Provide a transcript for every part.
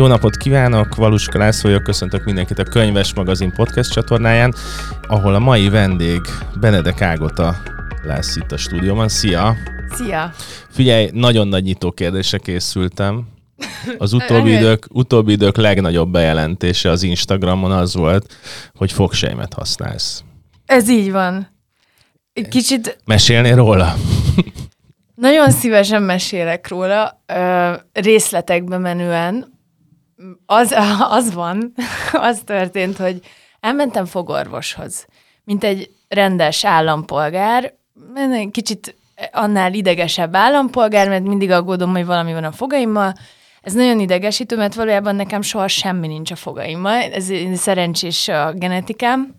Jó napot kívánok, Valuska László vagyok, köszöntök mindenkit a Könyves Magazin podcast csatornáján, ahol a mai vendég Benedek Ágota lesz itt a stúdióban. Szia! Szia! Figyelj, nagyon nagy nyitó kérdésre készültem. Az utóbbi idők, utóbbi idők legnagyobb bejelentése az Instagramon az volt, hogy fogsejmet használsz. Ez így van. Kicsit... Mesélnél róla? Nagyon szívesen mesélek róla, ö, részletekbe menően. Az, az van, az történt, hogy elmentem fogorvoshoz, mint egy rendes állampolgár, kicsit annál idegesebb állampolgár, mert mindig aggódom, hogy valami van a fogaimmal. Ez nagyon idegesítő, mert valójában nekem soha semmi nincs a fogaimmal. Ez szerencsés a genetikám,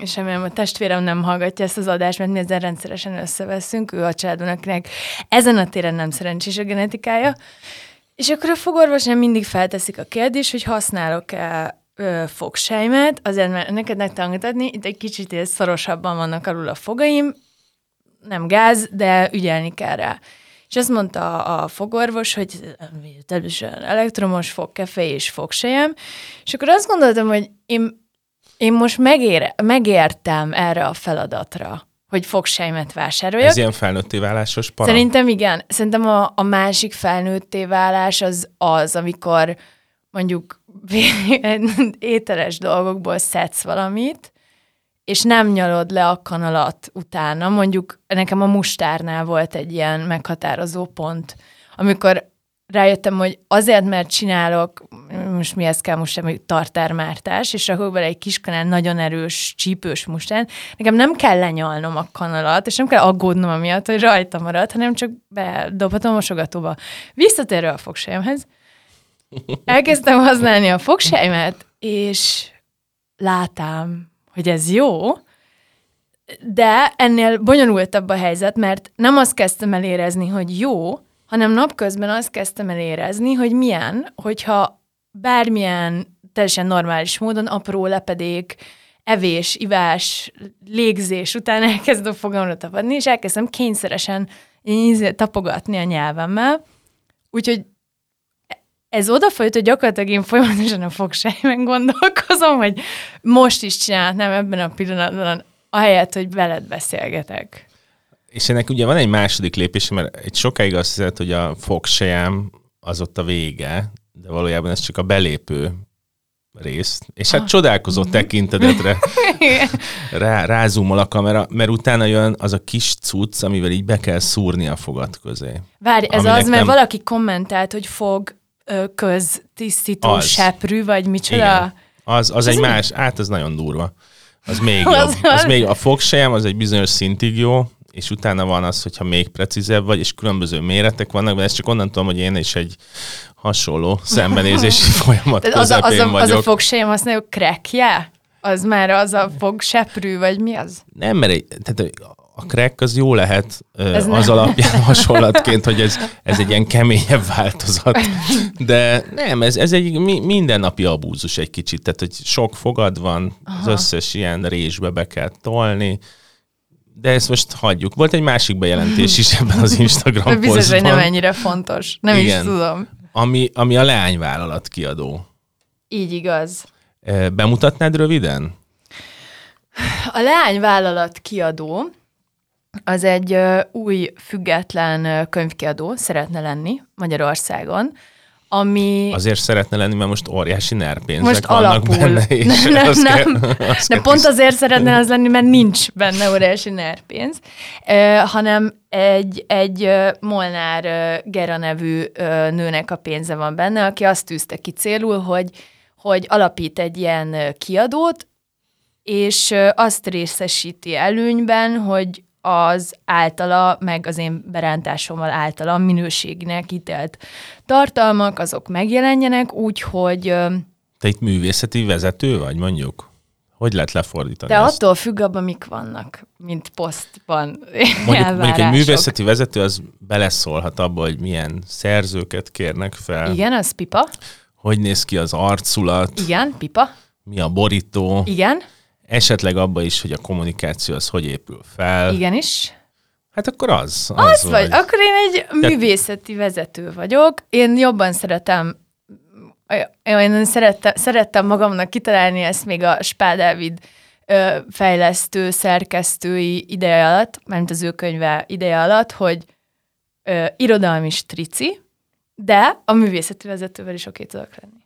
és remélem a testvérem nem hallgatja ezt az adást, mert mi ezzel rendszeresen összeveszünk, ő a családon, akinek ezen a téren nem szerencsés a genetikája. És akkor a fogorvos nem mindig felteszik a kérdést, hogy használok-e fogsejmet, azért mert neked megtanítani, itt egy kicsit szorosabban vannak alul a fogaim, nem gáz, de ügyelni kell rá. És azt mondta a fogorvos, hogy természetesen elektromos fogkefe és fogsejem, és akkor azt gondoltam, hogy én én most megér, megértem erre a feladatra, hogy fogsejmet vásároljak. Ez ilyen felnőtté válásos para? Szerintem igen. Szerintem a, a másik felnőtté válás az az, amikor mondjuk ételes dolgokból szedsz valamit, és nem nyalod le a kanalat utána. Mondjuk nekem a mustárnál volt egy ilyen meghatározó pont, amikor rájöttem, hogy azért, mert csinálok, most mihez kell most sem, tartármártás, és rakok bele egy kis kanál nagyon erős, csípős mustán, nekem nem kell lenyalnom a kanalat, és nem kell aggódnom amiatt, hogy rajta marad, hanem csak bedobhatom a mosogatóba. Visszatérve a fogsejemhez, elkezdtem használni a fogsejmet, és látám, hogy ez jó, de ennél bonyolultabb a helyzet, mert nem azt kezdtem el érezni, hogy jó, hanem napközben azt kezdtem el érezni, hogy milyen, hogyha bármilyen teljesen normális módon apró lepedék, evés, ivás, légzés után elkezd a fogamra tapadni, és elkezdtem kényszeresen tapogatni a nyelvemmel. Úgyhogy ez odafolyt, hogy gyakorlatilag én folyamatosan a fogsejmen gondolkozom, hogy most is csinálhatnám ebben a pillanatban, ahelyett, hogy veled beszélgetek. És ennek ugye van egy második lépés, mert egy sokáig azt hiszed, hogy a fogsejem az ott a vége, de valójában ez csak a belépő rész. És hát ah. csodálkozó tekintedetre rá, rázumol a kamera, mert utána jön az a kis cucc, amivel így be kell szúrni a fogad közé. Várj, ez az, mert nem... valaki kommentált, hogy fog köztisztító az. seprű, vagy micsoda. Igen. Az, az, az egy más, át az nagyon durva. Az még jobb. Az, az még, a fogsejem az egy bizonyos szintig jó, és utána van az, hogyha még precízebb vagy, és különböző méretek vannak, de ezt csak onnan tudom, hogy én is egy hasonló szembenézési folyamat közepén az a, az a. Az a fogsejem, azt mondjuk crackje? Az már az a fogseprű, vagy mi az? Nem, mert tehát a crack az jó lehet ez az nem. alapján hasonlatként, hogy ez, ez egy ilyen keményebb változat. De nem, ez, ez egy mindennapi abúzus egy kicsit, tehát hogy sok fogad van, Aha. az összes ilyen résbe be kell tolni, de ezt most hagyjuk. Volt egy másik bejelentés is ebben az Instagram. Biztos, hogy nem ennyire fontos. Nem Igen. is tudom. Ami, ami a leányvállalat kiadó. Így igaz. Bemutatnád röviden? A leányvállalat kiadó az egy új független könyvkiadó szeretne lenni Magyarországon, ami... Azért szeretne lenni, mert most óriási nerpénzek most vannak alapul. benne. És nem, nem, nem. Kell, de pont azért szeretne az lenni, mert nincs benne óriási nerpénz, uh, hanem egy, egy Molnár uh, Gera nevű uh, nőnek a pénze van benne, aki azt tűzte ki célul, hogy, hogy alapít egy ilyen kiadót, és azt részesíti előnyben, hogy az általa, meg az én berántásommal általa minőségnek ítélt tartalmak, azok megjelenjenek úgy, hogy... Te itt művészeti vezető vagy, mondjuk? Hogy lehet lefordítani De ezt? attól függ abban, mik vannak, mint posztban mondjuk, mondjuk egy művészeti vezető az beleszólhat abba, hogy milyen szerzőket kérnek fel. Igen, az pipa. Hogy néz ki az arculat. Igen, pipa. Mi a borító. Igen. Esetleg abba is, hogy a kommunikáció az hogy épül fel. Igenis. Hát akkor az. Az, az vagy. vagy. Akkor én egy művészeti vezető vagyok. Én jobban szeretem én szerettem, szerettem magamnak kitalálni ezt még a Spádávid fejlesztő, szerkesztői ideje alatt, mert az ő könyve ideje alatt, hogy ö, irodalmi strici, de a művészeti vezetővel is oké tudok lenni.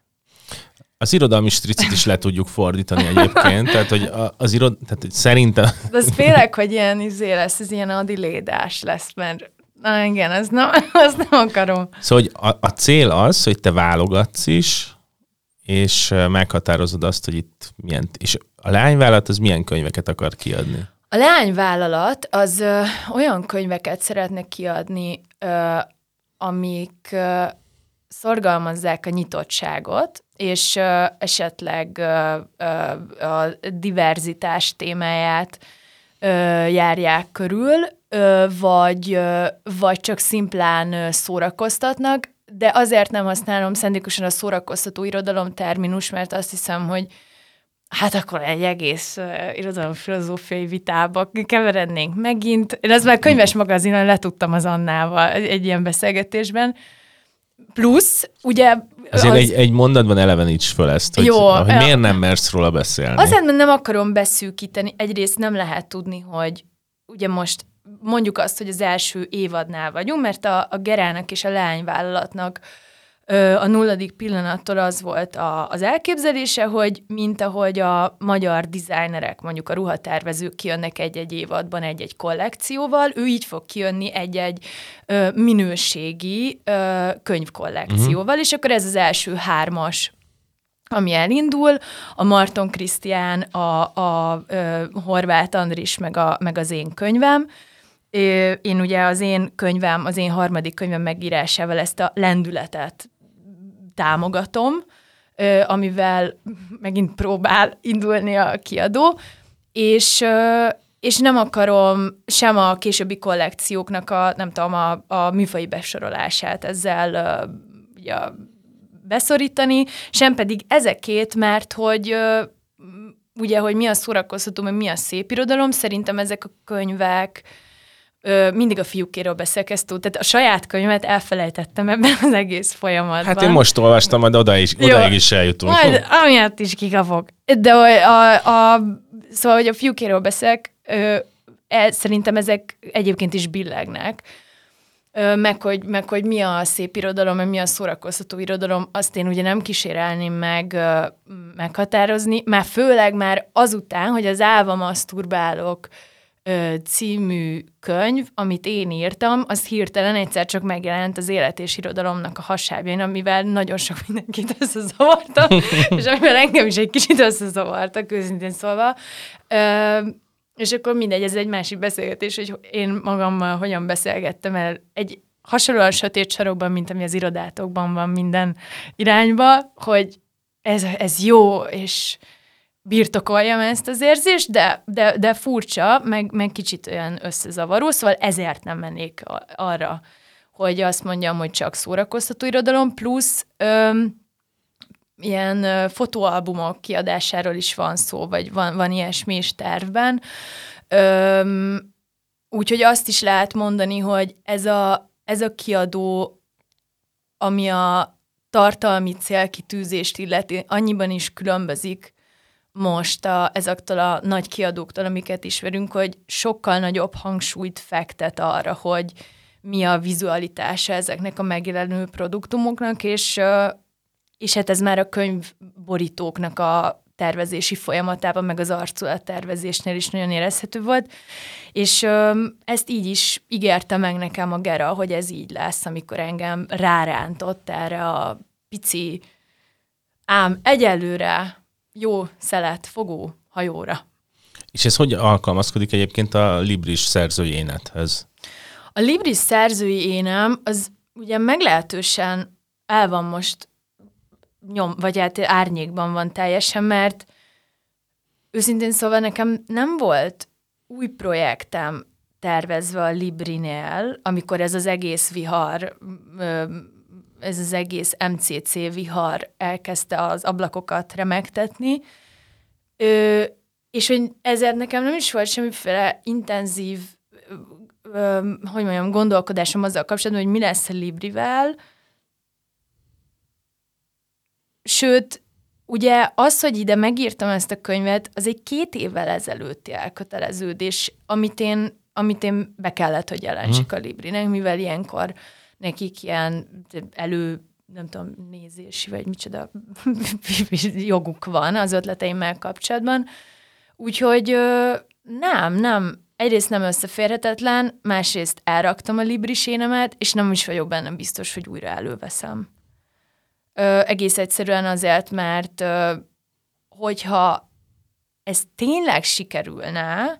Az irodalmi stricit is le tudjuk fordítani egyébként, tehát hogy az irod, tehát hogy szerintem... De az félek, hogy ilyen izé lesz, ez ilyen adilédás lesz, mert na igen, az nem, azt nem akarom. Szóval hogy a, a cél az, hogy te válogatsz is, és meghatározod azt, hogy itt milyen... És a lányvállalat az milyen könyveket akar kiadni? A lányvállalat az ö, olyan könyveket szeretne kiadni, ö, amik ö, szorgalmazzák a nyitottságot, és ö, esetleg ö, ö, a diverzitás témáját ö, járják körül, ö, vagy, ö, vagy csak szimplán ö, szórakoztatnak, de azért nem használom szendikusan a szórakoztató irodalom terminus, mert azt hiszem, hogy hát akkor egy egész uh, irodalomfilozófiai vitába keverednénk megint. Én ezt már könyves magazinon letudtam az Annával egy, egy ilyen beszélgetésben. Plusz, ugye... Azért az... egy, egy mondatban eleveníts föl ezt, hogy, Jó, hogy miért nem mersz róla beszélni. Azért, mert nem akarom beszűkíteni. Egyrészt nem lehet tudni, hogy ugye most mondjuk azt, hogy az első évadnál vagyunk, mert a, a Gerának és a leányvállalatnak a nulladik pillanattól az volt a, az elképzelése, hogy mint ahogy a magyar dizájnerek, mondjuk a ruhatervezők kijönnek egy-egy évadban egy-egy kollekcióval, ő így fog kijönni egy-egy ö, minőségi ö, könyvkollekcióval, uh-huh. és akkor ez az első hármas ami elindul, a Marton Krisztián, a, a, a Horváth Andris, meg, a, meg az én könyvem, én ugye az én könyvem, az én harmadik könyvem megírásával ezt a lendületet támogatom, amivel megint próbál indulni a kiadó, és, és nem akarom sem a későbbi kollekcióknak a, nem tudom, a, a műfai besorolását ezzel ugye, beszorítani, sem pedig ezekét, mert hogy ugye, hogy mi a szórakoztató, mi a szép irodalom, szerintem ezek a könyvek, ö, mindig a fiúkéről beszélek, ezt tehát a saját könyvet elfelejtettem ebben az egész folyamatban. Hát én most olvastam, majd oda is, odaig is eljutunk. Majd amiatt is kikapok. De a, a, szóval, hogy a fiúkéről beszélek, ö, e, szerintem ezek egyébként is billegnek. Ö, meg, hogy, meg hogy mi a szép irodalom, meg mi a szórakoztató irodalom, azt én ugye nem kísérelném meg ö, meghatározni, már főleg már azután, hogy az Álva Maszturbálok ö, című könyv, amit én írtam, az hirtelen egyszer csak megjelent az élet és irodalomnak a hasábjain, amivel nagyon sok mindenkit összezavarta, és amivel engem is egy kicsit összezavartak, őszintén szólva. Ö, és akkor mindegy, ez egy másik beszélgetés, hogy én magammal hogyan beszélgettem el egy hasonlóan sötét sarokban, mint ami az irodátokban van minden irányba, hogy ez, ez jó, és birtokoljam ezt az érzést, de, de, de furcsa, meg, meg kicsit olyan összezavaró, szóval ezért nem mennék arra, hogy azt mondjam, hogy csak szórakoztató irodalom, plusz öm, ilyen fotóalbumok kiadásáról is van szó, vagy van, van ilyesmi is tervben. Öm, úgyhogy azt is lehet mondani, hogy ez a, ez a kiadó, ami a tartalmi célkitűzést illeti, annyiban is különbözik most a, ezektől a nagy kiadóktól, amiket ismerünk, hogy sokkal nagyobb hangsúlyt fektet arra, hogy mi a vizualitása ezeknek a megjelenő produktumoknak, és, és hát ez már a könyvborítóknak a tervezési folyamatában, meg az tervezésnél is nagyon érezhető volt, és ezt így is ígérte meg nekem a Gera, hogy ez így lesz, amikor engem rárántott erre a pici, ám egyelőre jó szelet fogó hajóra. És ez hogy alkalmazkodik egyébként a Libris szerzői énethez? A Libris szerzői énem az ugye meglehetősen el van most nyom, vagy hát árnyékban van teljesen, mert őszintén szóval nekem nem volt új projektem tervezve a Librinél, amikor ez az egész vihar ez az egész MCC vihar elkezdte az ablakokat remektetni, ö, és hogy ezért nekem nem is volt semmiféle intenzív, ö, hogy mondjam, gondolkodásom azzal kapcsolatban, hogy mi lesz a Librivel, sőt, ugye az, hogy ide megírtam ezt a könyvet, az egy két évvel ezelőtti elköteleződés, amit én, amit én be kellett, hogy jelentsek hmm. a Librinek, mivel ilyenkor nekik ilyen elő nem tudom, nézési, vagy micsoda joguk van az ötleteimmel kapcsolatban. Úgyhogy nem, nem, egyrészt nem összeférhetetlen, másrészt elraktam a librisénemet, és nem is vagyok benne biztos, hogy újra előveszem. Ö, egész egyszerűen azért, mert ö, hogyha ez tényleg sikerülne,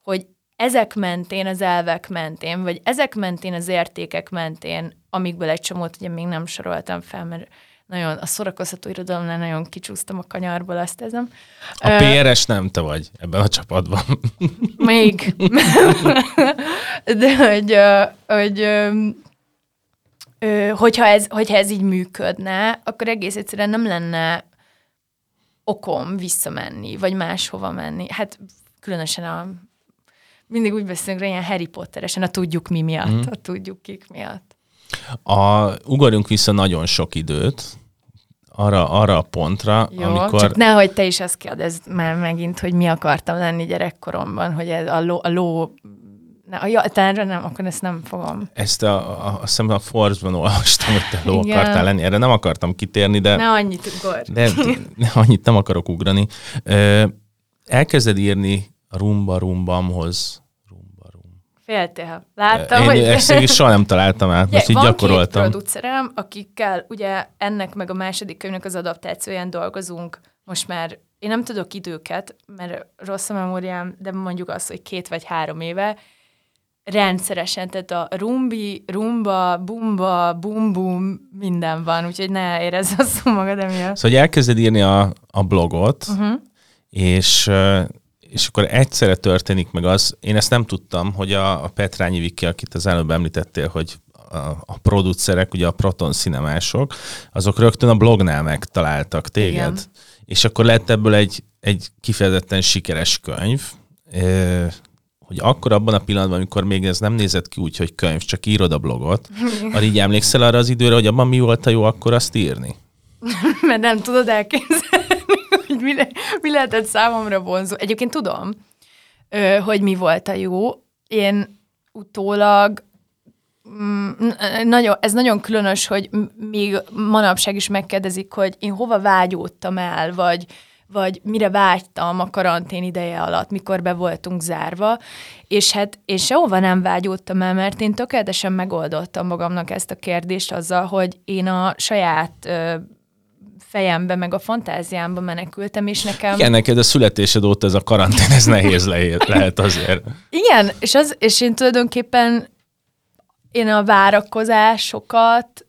hogy ezek mentén, az elvek mentén, vagy ezek mentén, az értékek mentén, amikből egy csomót ugye még nem soroltam fel, mert nagyon, a szórakoztató irodalomnál nagyon kicsúsztam a kanyarból, azt ezem. A PRS nem te vagy ebben a csapatban. Még. De hogy, hogy hogyha ez, hogyha ez így működne, akkor egész egyszerűen nem lenne okom visszamenni, vagy máshova menni. Hát különösen a mindig úgy beszélünk rá, ilyen Harry Potteresen, a tudjuk mi miatt, mm. a tudjuk kik miatt. A, ugorjunk vissza nagyon sok időt, arra, arra a pontra, Jó, amikor... csak nehogy te is azt kérdezd már megint, hogy mi akartam lenni gyerekkoromban, hogy ez a ló, a ló ne, a, ja, erre nem, akkor ezt nem fogom. Ezt a, a, azt a Force-ban olvastam, hogy te ló Igen. akartál lenni. Erre nem akartam kitérni, de... Ne annyit ugor. De ne, annyit nem akarok ugrani. Elkezded írni a rumba rumbamhoz Féltél. Láttam, Én hogy... ezt is soha nem találtam át, most így van gyakoroltam. Van producerem, akikkel ugye ennek meg a második könyvnek az adaptációján dolgozunk most már, én nem tudok időket, mert rossz a memóriám, de mondjuk azt, hogy két vagy három éve, rendszeresen, tehát a rumbi, rumba, bumba, bum bum, minden van, úgyhogy ne érezz azt magad emiatt. Szóval, hogy elkezded írni a, a blogot, uh-huh. és és akkor egyszerre történik meg az, én ezt nem tudtam, hogy a, a Petrányi Viki, akit az előbb említettél, hogy a, a producerek, ugye a Proton Cinemások, azok rögtön a blognál megtaláltak téged. Igen. És akkor lett ebből egy, egy kifejezetten sikeres könyv, hogy akkor abban a pillanatban, amikor még ez nem nézett ki úgy, hogy könyv, csak írod a blogot, arra így emlékszel arra az időre, hogy abban mi volt a jó akkor azt írni? Mert nem tudod elképzelni mi, le, mi lehetett számomra vonzó. Egyébként tudom, hogy mi volt a jó. Én utólag mm, nagyon, ez nagyon különös, hogy még manapság is megkérdezik, hogy én hova vágyódtam el, vagy, vagy mire vágytam a karantén ideje alatt, mikor be voltunk zárva, és hát én sehova nem vágyódtam el, mert én tökéletesen megoldottam magamnak ezt a kérdést azzal, hogy én a saját fejembe, meg a fantáziámba menekültem, és nekem... Igen, neked a születésed óta ez a karantén, ez nehéz lehet azért. Igen, és, az, és én tulajdonképpen én a várakozásokat,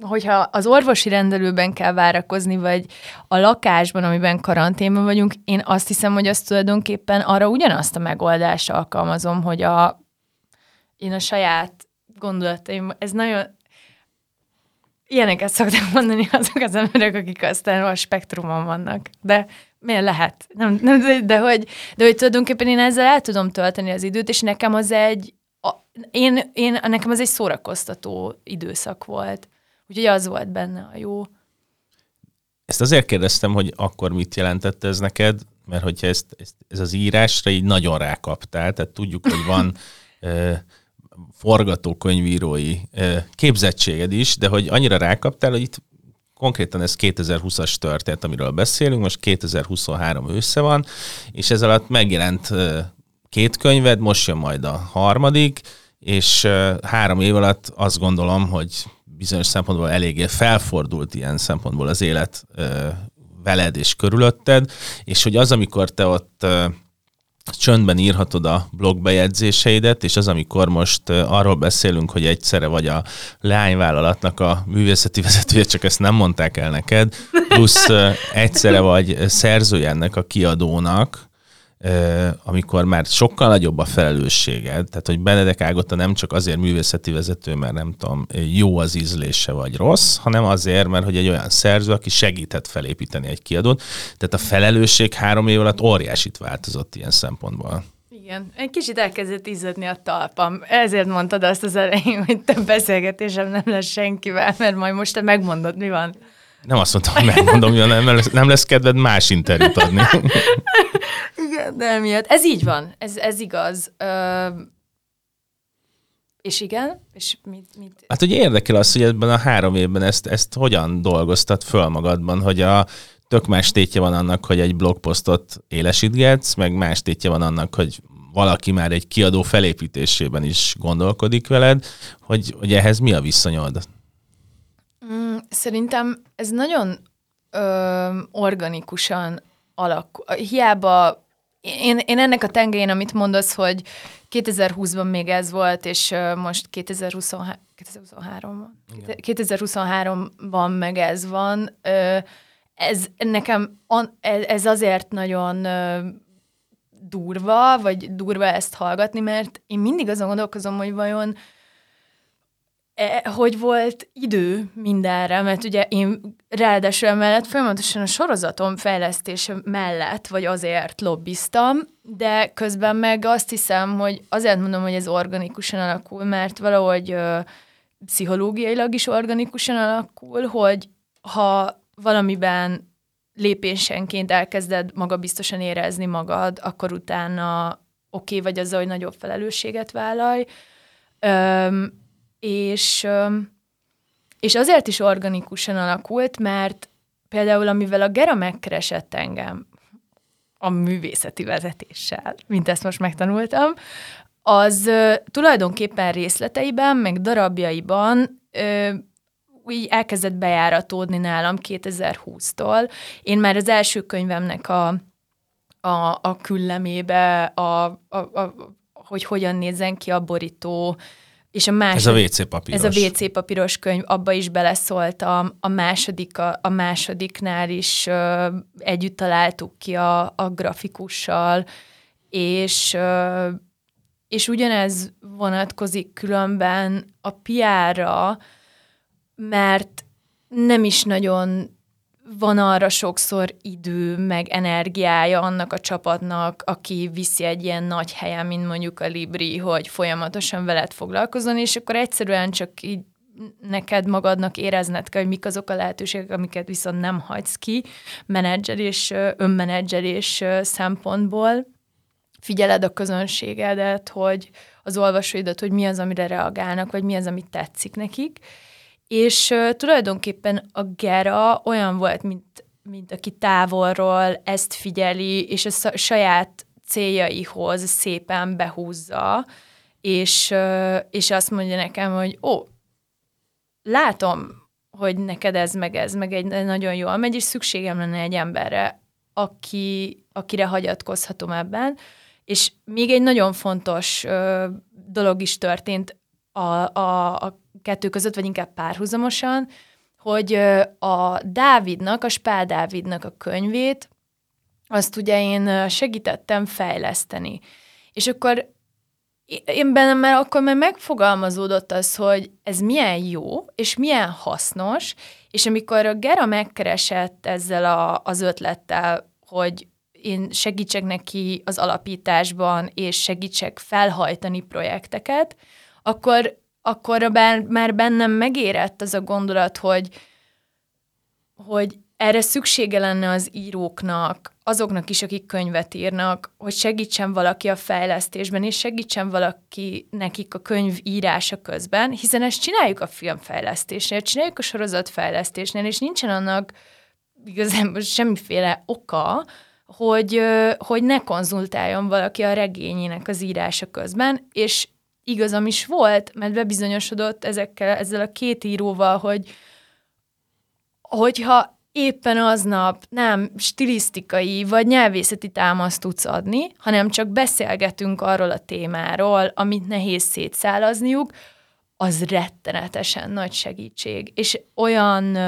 hogyha az orvosi rendelőben kell várakozni, vagy a lakásban, amiben karanténban vagyunk, én azt hiszem, hogy azt tulajdonképpen arra ugyanazt a megoldást alkalmazom, hogy a, én a saját gondolataim, ez nagyon, Ilyeneket szoktak mondani azok az emberek, akik aztán a spektrumon vannak. De miért lehet? Nem, nem, de, hogy, de hogy tulajdonképpen én ezzel el tudom tölteni az időt, és nekem az egy, a, én, én, nekem az egy szórakoztató időszak volt. Úgyhogy az volt benne a jó. Ezt azért kérdeztem, hogy akkor mit jelentett ez neked, mert hogyha ezt, ezt, ez az írásra így nagyon rákaptál, tehát tudjuk, hogy van forgatókönyvírói képzettséged is, de hogy annyira rákaptál, hogy itt konkrétan ez 2020-as történet, amiről beszélünk, most 2023 össze van, és ez alatt megjelent két könyved, most jön majd a harmadik, és három év alatt azt gondolom, hogy bizonyos szempontból eléggé felfordult ilyen szempontból az élet veled és körülötted, és hogy az, amikor te ott csöndben írhatod a blogbejegyzéseidet, és az, amikor most arról beszélünk, hogy egyszerre vagy a leányvállalatnak a művészeti vezetője, csak ezt nem mondták el neked, plusz egyszerre vagy szerzője ennek a kiadónak, amikor már sokkal nagyobb a felelősséged, tehát hogy Benedek Ágota nem csak azért művészeti vezető, mert nem tudom, jó az ízlése vagy rossz, hanem azért, mert hogy egy olyan szerző, aki segített felépíteni egy kiadót. Tehát a felelősség három év alatt óriásit változott ilyen szempontból. Igen, egy kicsit elkezdett izzadni a talpam. Ezért mondtad azt az elején, hogy több beszélgetésem nem lesz senkivel, mert majd most te megmondod, mi van. Nem azt mondtam, hogy megmondom, hogy nem lesz, nem lesz kedved más interjút adni. igen, de miatt. Ez így van, ez, ez igaz. Ö, és igen, és mit, mit... Hát ugye érdekel az, hogy ebben a három évben ezt, ezt hogyan dolgoztat föl magadban, hogy a tök más tétje van annak, hogy egy blogposztot élesítgetsz, meg más tétje van annak, hogy valaki már egy kiadó felépítésében is gondolkodik veled, hogy, hogy ehhez mi a viszonyod? Mm, szerintem ez nagyon ö, organikusan alakul. Hiába én, én ennek a tengelyén, amit mondasz, hogy 2020-ban még ez volt, és most 2023, 2023 2023-ban meg ez van. Ez nekem ez azért nagyon durva, vagy durva ezt hallgatni, mert én mindig azon gondolkozom, hogy vajon e, hogy volt idő mindenre, mert ugye én ráadásul emellett folyamatosan a sorozatom fejlesztése mellett, vagy azért lobbiztam, de közben meg azt hiszem, hogy azért mondom, hogy ez organikusan alakul, mert valahogy ö, pszichológiailag is organikusan alakul, hogy ha valamiben lépésenként elkezded magabiztosan érezni magad, akkor utána oké okay vagy azzal, hogy nagyobb felelősséget vállalj. Öm, és, és azért is organikusan alakult, mert például amivel a Gera megkeresett engem a művészeti vezetéssel, mint ezt most megtanultam, az tulajdonképpen részleteiben, meg darabjaiban úgy elkezdett bejáratódni nálam 2020-tól. Én már az első könyvemnek a, a, a küllemébe, a, a, a, hogy hogyan nézzen ki a borító, és a második, ez a WC papíros. Ez a WC papíros könyv, abba is beleszóltam. A, második, a, a másodiknál is ö, együtt találtuk ki a, a grafikussal, és, ö, és ugyanez vonatkozik különben a piára, mert nem is nagyon van arra sokszor idő, meg energiája annak a csapatnak, aki viszi egy ilyen nagy helyen, mint mondjuk a Libri, hogy folyamatosan veled foglalkozon, és akkor egyszerűen csak így neked magadnak érezned kell, hogy mik azok a lehetőségek, amiket viszont nem hagysz ki menedzselés, önmenedzselés szempontból. Figyeled a közönségedet, hogy az olvasóidat, hogy mi az, amire reagálnak, vagy mi az, amit tetszik nekik és uh, tulajdonképpen a Gera olyan volt, mint, mint aki távolról ezt figyeli, és a saját céljaihoz szépen behúzza, és, uh, és azt mondja nekem, hogy ó, látom, hogy neked ez meg ez, meg egy nagyon jól megy, és szükségem lenne egy emberre, aki, akire hagyatkozhatom ebben. És még egy nagyon fontos uh, dolog is történt a, a, a kettő között, vagy inkább párhuzamosan, hogy a Dávidnak, a Spál Dávidnak a könyvét, azt ugye én segítettem fejleszteni. És akkor én bennem már akkor már megfogalmazódott az, hogy ez milyen jó, és milyen hasznos, és amikor a Gera megkeresett ezzel a, az ötlettel, hogy én segítsek neki az alapításban, és segítsek felhajtani projekteket, akkor akkor bár, már bennem megérett az a gondolat, hogy, hogy erre szüksége lenne az íróknak, azoknak is, akik könyvet írnak, hogy segítsen valaki a fejlesztésben, és segítsen valaki nekik a könyv írása közben, hiszen ezt csináljuk a filmfejlesztésnél, csináljuk a sorozatfejlesztésnél, és nincsen annak igazából semmiféle oka, hogy, hogy ne konzultáljon valaki a regényének az írása közben, és igazam is volt, mert bebizonyosodott ezekkel, ezzel a két íróval, hogy hogyha éppen aznap nem stilisztikai vagy nyelvészeti támaszt tudsz adni, hanem csak beszélgetünk arról a témáról, amit nehéz szétszálazniuk, az rettenetesen nagy segítség. És olyan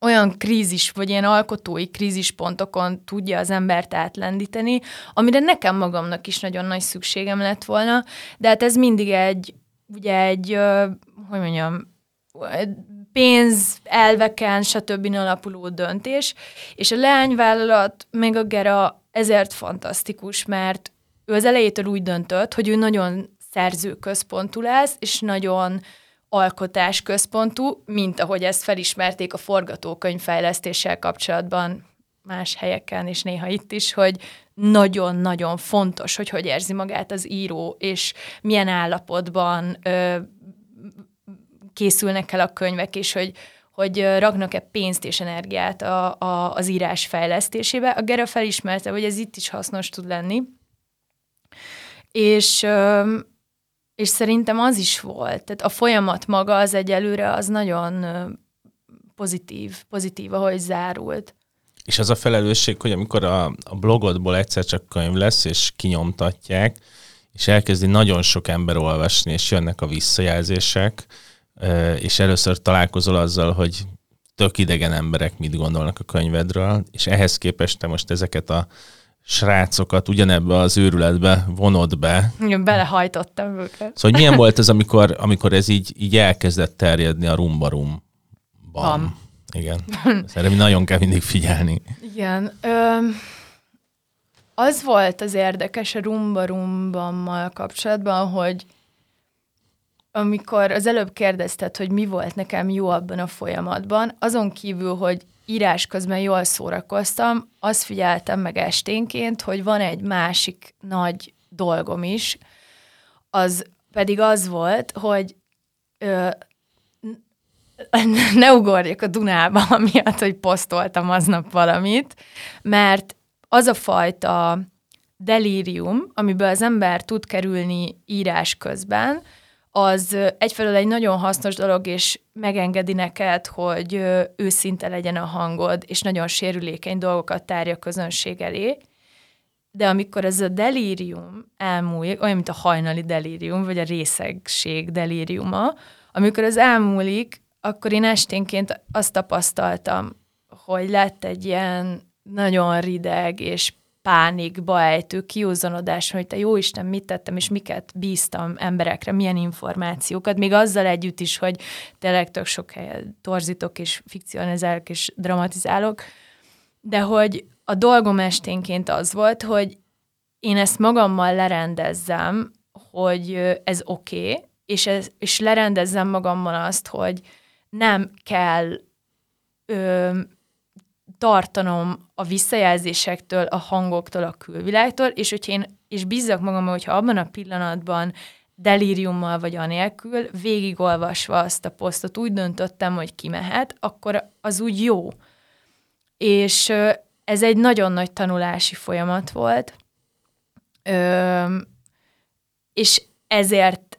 olyan krízis, vagy ilyen alkotói krízispontokon tudja az embert átlendíteni, amire nekem magamnak is nagyon nagy szükségem lett volna, de hát ez mindig egy, ugye egy, hogy mondjam, pénz, elveken, stb. alapuló döntés, és a leányvállalat, meg a Gera ezért fantasztikus, mert ő az elejétől úgy döntött, hogy ő nagyon szerzőközpontú lesz, és nagyon alkotás központú, mint ahogy ezt felismerték a forgatókönyv fejlesztéssel kapcsolatban más helyeken, és néha itt is, hogy nagyon-nagyon fontos, hogy hogy érzi magát az író, és milyen állapotban ö, készülnek el a könyvek, és hogy, hogy raknak-e pénzt és energiát a, a, az írás fejlesztésébe. A Gera felismerte, hogy ez itt is hasznos tud lenni. És, és szerintem az is volt. Tehát a folyamat maga az egyelőre az nagyon pozitív, pozitív, ahogy zárult. És az a felelősség, hogy amikor a, a blogodból egyszer csak könyv lesz, és kinyomtatják, és elkezdi nagyon sok ember olvasni, és jönnek a visszajelzések, és először találkozol azzal, hogy tök idegen emberek mit gondolnak a könyvedről, és ehhez képest te most ezeket a srácokat ugyanebbe az őrületbe vonod be. Igen, belehajtottam őket. Szóval milyen volt ez, amikor, amikor ez így, így elkezdett terjedni a rumbarumban? Bam. Igen. Erre nagyon kell mindig figyelni. Igen. Ö, az volt az érdekes a rumba kapcsolatban, hogy amikor az előbb kérdezted, hogy mi volt nekem jó abban a folyamatban, azon kívül, hogy írás közben jól szórakoztam, azt figyeltem meg esténként, hogy van egy másik nagy dolgom is, az pedig az volt, hogy ö, ne ugorjak a Dunába, amiatt, hogy posztoltam aznap valamit, mert az a fajta delírium, amiből az ember tud kerülni írás közben, az egyfelől egy nagyon hasznos dolog, és megengedi neked, hogy őszinte legyen a hangod, és nagyon sérülékeny dolgokat tárja a közönség elé. De amikor ez a delírium elmúlik, olyan, mint a hajnali delírium, vagy a részegség delíriuma, amikor ez elmúlik, akkor én esténként azt tapasztaltam, hogy lett egy ilyen nagyon rideg és pánikba ejtő kiúzanodás, hogy te jó Isten, mit tettem, és miket bíztam emberekre, milyen információkat, még azzal együtt is, hogy tényleg tök sok helyen torzítok, és fikcionizálok, és dramatizálok, de hogy a dolgom esténként az volt, hogy én ezt magammal lerendezzem, hogy ez oké, okay, és, és lerendezzem magammal azt, hogy nem kell tartanom a visszajelzésektől, a hangoktól, a külvilágtól, és hogy én és bízzak magam, hogyha abban a pillanatban delíriummal vagy anélkül, végigolvasva azt a posztot úgy döntöttem, hogy kimehet, akkor az úgy jó. És ez egy nagyon nagy tanulási folyamat volt, Ö, és ezért,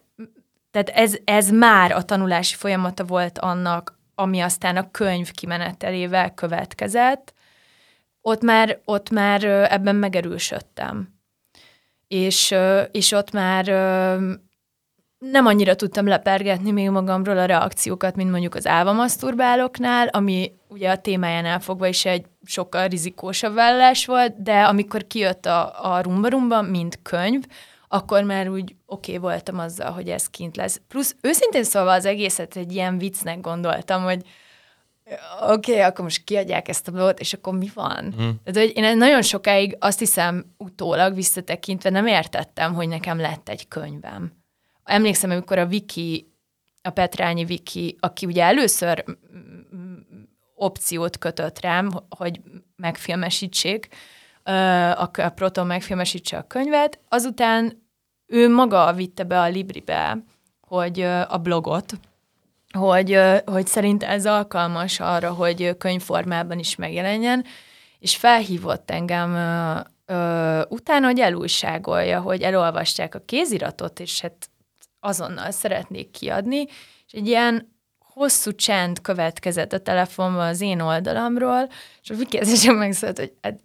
tehát ez, ez már a tanulási folyamata volt annak, ami aztán a könyv kimenetelével következett, ott már, ott már ebben megerősödtem. És, és ott már nem annyira tudtam lepergetni még magamról a reakciókat, mint mondjuk az álvamaszturbáloknál, ami ugye a témájánál fogva is egy sokkal rizikósabb vállás volt, de amikor kijött a, a Rumba mint könyv, akkor már úgy oké okay voltam azzal, hogy ez kint lesz. Plusz őszintén szólva az egészet egy ilyen viccnek gondoltam, hogy oké, okay, akkor most kiadják ezt a blogot, és akkor mi van? Mm. Tehát, hogy én nagyon sokáig azt hiszem utólag visszatekintve nem értettem, hogy nekem lett egy könyvem. Emlékszem, amikor a Viki, a Petrányi Viki, aki ugye először opciót kötött rám, hogy megfilmesítsék, a Proton megfilmesítse a könyvet, azután ő maga vitte be a Libribe, hogy a blogot, hogy, hogy szerint ez alkalmas arra, hogy könyvformában is megjelenjen, és felhívott engem ö, utána, hogy elújságolja, hogy elolvasták a kéziratot, és hát azonnal szeretnék kiadni, és egy ilyen hosszú csend következett a telefonban az én oldalamról, és a kikérdésem megszólalt, hogy hát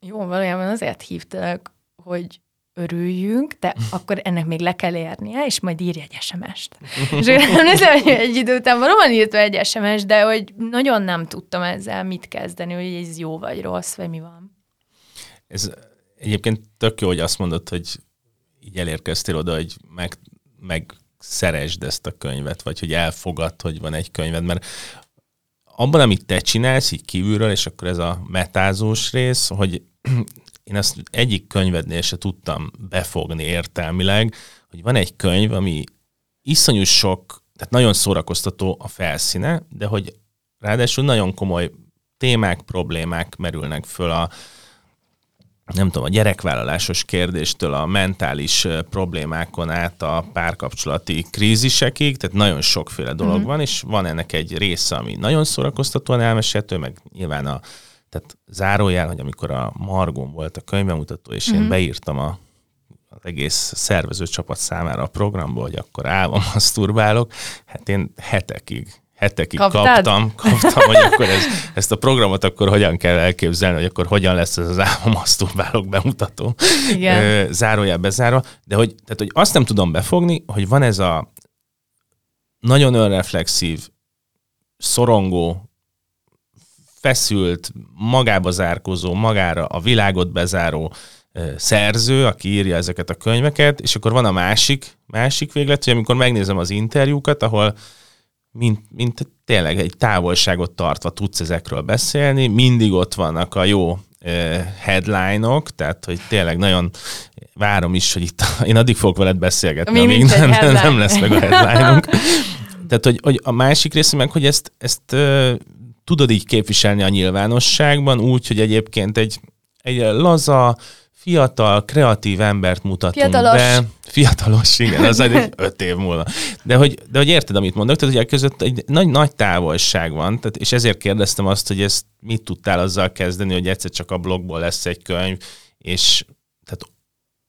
jó, valójában azért hívtalak, hogy örüljünk, de akkor ennek még le kell érnie, és majd írj egy SMS-t. és nem hogy egy idő után valóban írta egy SMS, de hogy nagyon nem tudtam ezzel mit kezdeni, hogy ez jó vagy rossz, vagy mi van. Ez egyébként tök jó, hogy azt mondod, hogy így elérkeztél oda, hogy meg, meg szeresd ezt a könyvet, vagy hogy elfogad, hogy van egy könyved, mert abban, amit te csinálsz így kívülről, és akkor ez a metázós rész, hogy én ezt egyik könyvednél se tudtam befogni értelmileg, hogy van egy könyv, ami iszonyú sok, tehát nagyon szórakoztató a felszíne, de hogy ráadásul nagyon komoly témák, problémák merülnek föl a, nem tudom, a gyerekvállalásos kérdéstől a mentális problémákon át a párkapcsolati krízisekig, tehát nagyon sokféle dolog mm-hmm. van, és van ennek egy része, ami nagyon szórakoztatóan elmesélhető, meg nyilván a tehát zárójel, hogy amikor a Margon volt a könyvemutató, és mm-hmm. én mhm. beírtam a, az egész szervező csapat számára a programból, hogy akkor állva maszturbálok, hát én hetekig hetekig Kaptad? kaptam, kaptam, hogy akkor ez, ezt a programot akkor hogyan kell elképzelni, hogy akkor hogyan lesz ez az álmomaszturbálók bemutató. Igen. Zárójel bezárva. De hogy, tehát, hogy azt nem tudom befogni, hogy van ez a nagyon önreflexív, szorongó, feszült, magába zárkozó, magára a világot bezáró szerző, aki írja ezeket a könyveket, és akkor van a másik, másik véglet, hogy amikor megnézem az interjúkat, ahol mint, mint tényleg egy távolságot tartva tudsz ezekről beszélni, mindig ott vannak a jó headline-ok, tehát hogy tényleg nagyon várom is, hogy itt én addig fogok veled beszélgetni, Mi amíg nem, nem lesz meg a headline-unk. Tehát, hogy, hogy a másik része meg, hogy ezt, ezt tudod így képviselni a nyilvánosságban, úgy, hogy egyébként egy, egy laza, fiatal, kreatív embert mutatunk Fiatalos. be. Fiatalos, igen, az egy öt év múlva. De hogy, de hogy érted, amit mondok, tehát hogy között egy nagy, nagy távolság van, tehát, és ezért kérdeztem azt, hogy ezt mit tudtál azzal kezdeni, hogy egyszer csak a blogból lesz egy könyv, és tehát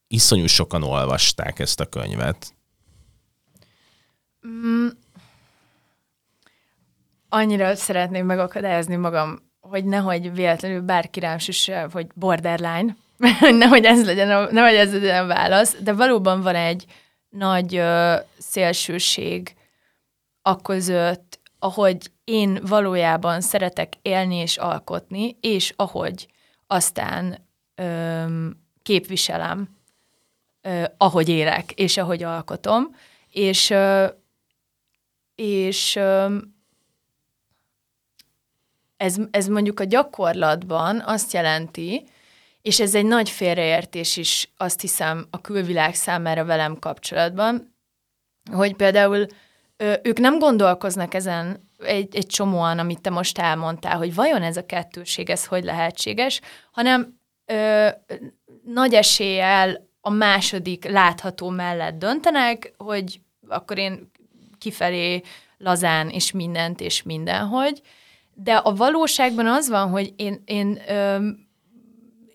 iszonyú sokan olvasták ezt a könyvet. Annyira szeretném megakadályozni magam, hogy nehogy véletlenül bárki rám süsse, hogy borderline, nehogy ez legyen a, nehogy ez legyen a válasz, de valóban van egy nagy ö, szélsőség a között, ahogy én valójában szeretek élni és alkotni, és ahogy aztán ö, képviselem, ö, ahogy élek, és ahogy alkotom, és, ö, és ö, ez, ez mondjuk a gyakorlatban azt jelenti, és ez egy nagy félreértés is, azt hiszem, a külvilág számára velem kapcsolatban, hogy például ők nem gondolkoznak ezen egy, egy csomóan, amit te most elmondtál, hogy vajon ez a kettőség, ez hogy lehetséges, hanem ö, nagy eséllyel a második látható mellett döntenek, hogy akkor én kifelé lazán és mindent és mindenhogy, de a valóságban az van, hogy én, én ö,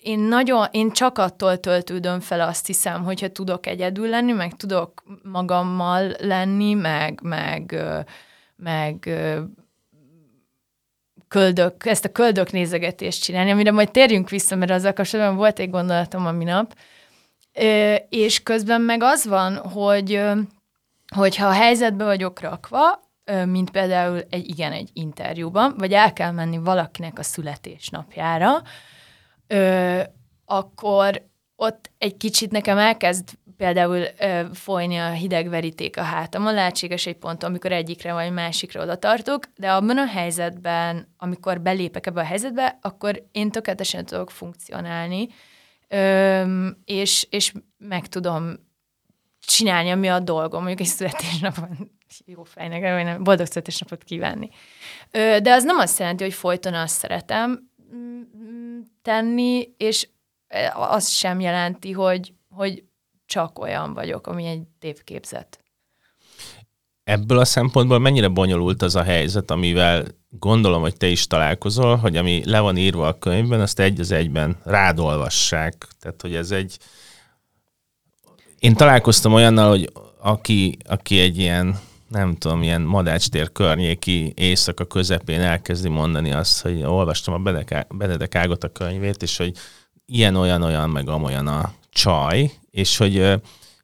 én nagyon, én csak attól töltődöm fel azt hiszem, hogyha tudok egyedül lenni, meg tudok magammal lenni, meg, meg, meg köldök, ezt a köldök nézegetést csinálni, amire majd térjünk vissza, mert azzal kapcsolatban volt egy gondolatom a minap, és közben meg az van, hogy hogyha a helyzetbe vagyok rakva, mint például egy, igen, egy interjúban, vagy el kell menni valakinek a születésnapjára, ö, akkor ott egy kicsit nekem elkezd például ö, folyni a hideg veríték a hátamon, lehetséges egy pont, amikor egyikre vagy másikra oda tartok, de abban a helyzetben, amikor belépek ebbe a helyzetbe, akkor én tökéletesen tudok funkcionálni, ö, és, és meg tudom csinálni, ami a dolgom, mondjuk egy születésnapon jó fejnek, boldog születésnapot kívánni. De az nem azt jelenti, hogy folyton azt szeretem, tenni, és e, az sem jelenti, hogy, hogy csak olyan vagyok, ami egy tévképzet. Ebből a szempontból mennyire bonyolult az a helyzet, amivel gondolom, hogy te is találkozol, hogy ami le van írva a könyvben, azt egy az egyben rád. Tehát, hogy ez egy... Én találkoztam olyannal, hogy aki, aki egy ilyen nem tudom, ilyen Madácstér környéki éjszaka közepén elkezdi mondani azt, hogy olvastam a Benedek Ágot a könyvét, és hogy ilyen, olyan, olyan, meg amolyan a csaj, és hogy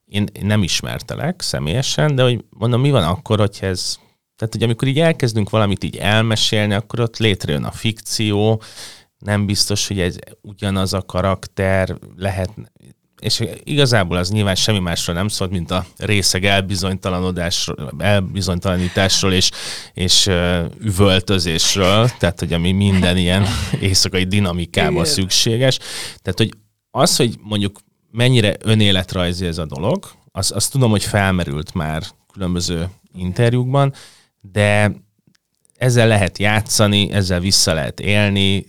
én nem ismertelek személyesen, de hogy mondom, mi van akkor, hogy ez tehát, hogy amikor így elkezdünk valamit így elmesélni, akkor ott létrejön a fikció, nem biztos, hogy ez ugyanaz a karakter, lehet, és igazából az nyilván semmi másról nem szólt, mint a részeg elbizonytalanodásról, elbizonytalanításról és, és üvöltözésről, tehát hogy ami minden ilyen éjszakai dinamikában szükséges. Tehát, hogy az, hogy mondjuk mennyire önéletrajzi ez a dolog, az, azt tudom, hogy felmerült már különböző interjúkban, de ezzel lehet játszani, ezzel vissza lehet élni,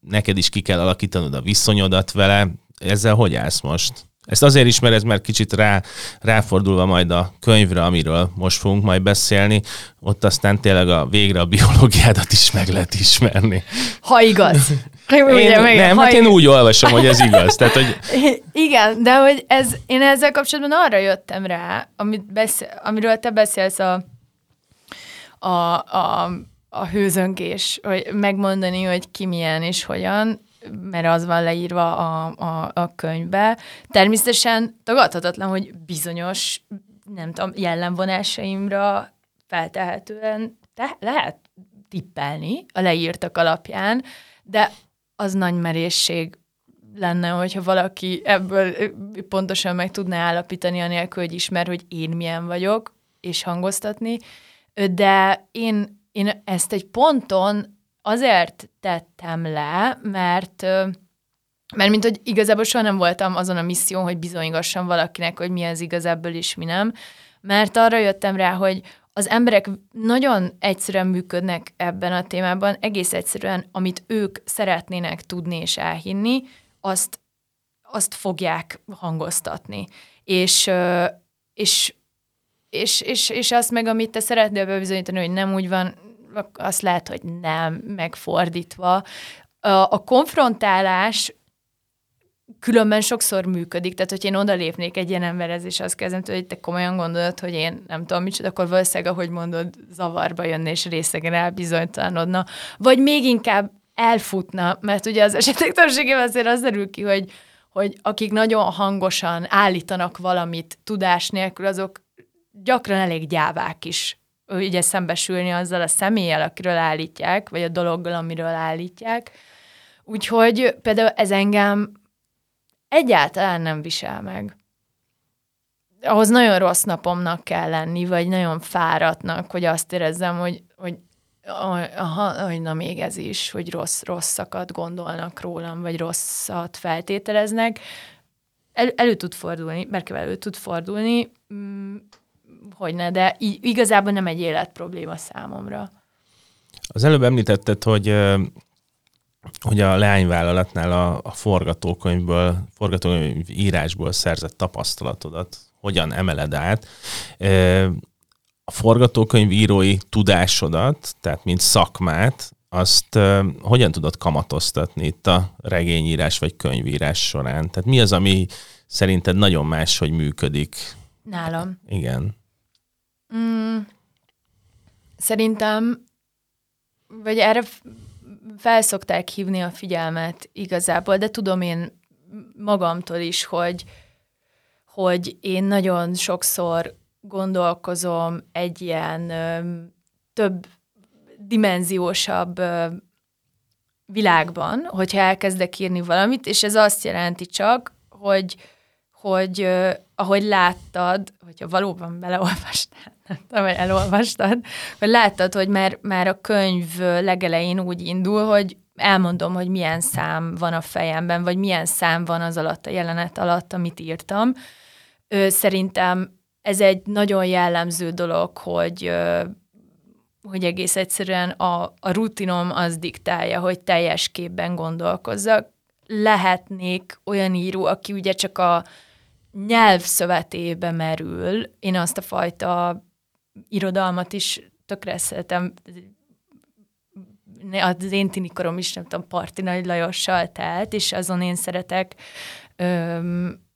neked is ki kell alakítanod a viszonyodat vele. Ezzel hogy állsz most? Ezt azért ismered, mert kicsit rá, ráfordulva majd a könyvre, amiről most fogunk majd beszélni, ott aztán tényleg a végre a biológiádat is meg lehet ismerni. Ha igaz. Én, Ugye, meg, nem, ha hát én úgy olvasom, hogy ez igaz. Tehát, hogy... Igen, de hogy ez, én ezzel kapcsolatban arra jöttem rá, amit beszél, amiről te beszélsz a, a, a, a hőzöngés, hogy megmondani, hogy ki milyen és hogyan, mert az van leírva a, a, a könyvbe. Természetesen tagadhatatlan, hogy bizonyos, nem tudom, jellemvonásaimra feltehetően te, lehet tippelni a leírtak alapján, de az nagy merészség lenne, hogyha valaki ebből pontosan meg tudná állapítani, anélkül, hogy ismer, hogy én milyen vagyok, és hangoztatni. De én, én ezt egy ponton azért tettem le, mert mert mint hogy igazából soha nem voltam azon a misszión, hogy bizonygassam valakinek, hogy mi az igazából és mi nem, mert arra jöttem rá, hogy az emberek nagyon egyszerűen működnek ebben a témában, egész egyszerűen, amit ők szeretnének tudni és elhinni, azt, azt fogják hangoztatni. És, és, és, és, és azt meg, amit te szeretnél bebizonyítani, hogy nem úgy van, azt lehet, hogy nem, megfordítva. A, konfrontálás különben sokszor működik, tehát hogy én odalépnék egy ilyen emberhez, és azt kezdem, hogy te komolyan gondolod, hogy én nem tudom micsoda, akkor valószínűleg, ahogy mondod, zavarba jönne, és részegen elbizonytalanodna, vagy még inkább elfutna, mert ugye az esetek többségében azért az derül ki, hogy, hogy akik nagyon hangosan állítanak valamit tudás nélkül, azok gyakran elég gyávák is ugye szembesülni azzal a személlyel, akiről állítják, vagy a dologgal, amiről állítják. Úgyhogy például ez engem egyáltalán nem visel meg. Ahhoz nagyon rossz napomnak kell lenni, vagy nagyon fáradtnak, hogy azt érezzem, hogy, hogy aha, hogy na még ez is, hogy rossz, rosszakat gondolnak rólam, vagy rosszat feltételeznek. El, elő tud fordulni, mert elő tud fordulni, mm, hogy ne, de igazából nem egy életprobléma számomra. Az előbb említetted, hogy hogy a leányvállalatnál a, a forgatókönyvből, forgatókönyv írásból szerzett tapasztalatodat hogyan emeled át. A forgatókönyv írói tudásodat, tehát mint szakmát, azt hogyan tudod kamatoztatni itt a regényírás vagy könyvírás során? Tehát mi az, ami szerinted nagyon más, hogy működik? Nálam. Igen. Mm, szerintem, vagy erre felszokták hívni a figyelmet igazából, de tudom én magamtól is, hogy, hogy én nagyon sokszor gondolkozom egy ilyen ö, több dimenziósabb ö, világban, hogyha elkezdek írni valamit, és ez azt jelenti csak, hogy, hogy ö, ahogy láttad, hogyha valóban beleolvastál, vagy elolvastad, hogy láttad, hogy már, már a könyv legelején úgy indul, hogy elmondom, hogy milyen szám van a fejemben, vagy milyen szám van az alatt, a jelenet alatt, amit írtam. Ö, szerintem ez egy nagyon jellemző dolog, hogy hogy egész egyszerűen a, a rutinom az diktálja, hogy teljes képben gondolkozzak. Lehetnék olyan író, aki ugye csak a nyelv szövetébe merül. Én azt a fajta irodalmat is tökre szeretem, az én tinikorom is, nem tudom, Parti Nagy Lajossal telt, és azon én szeretek ö,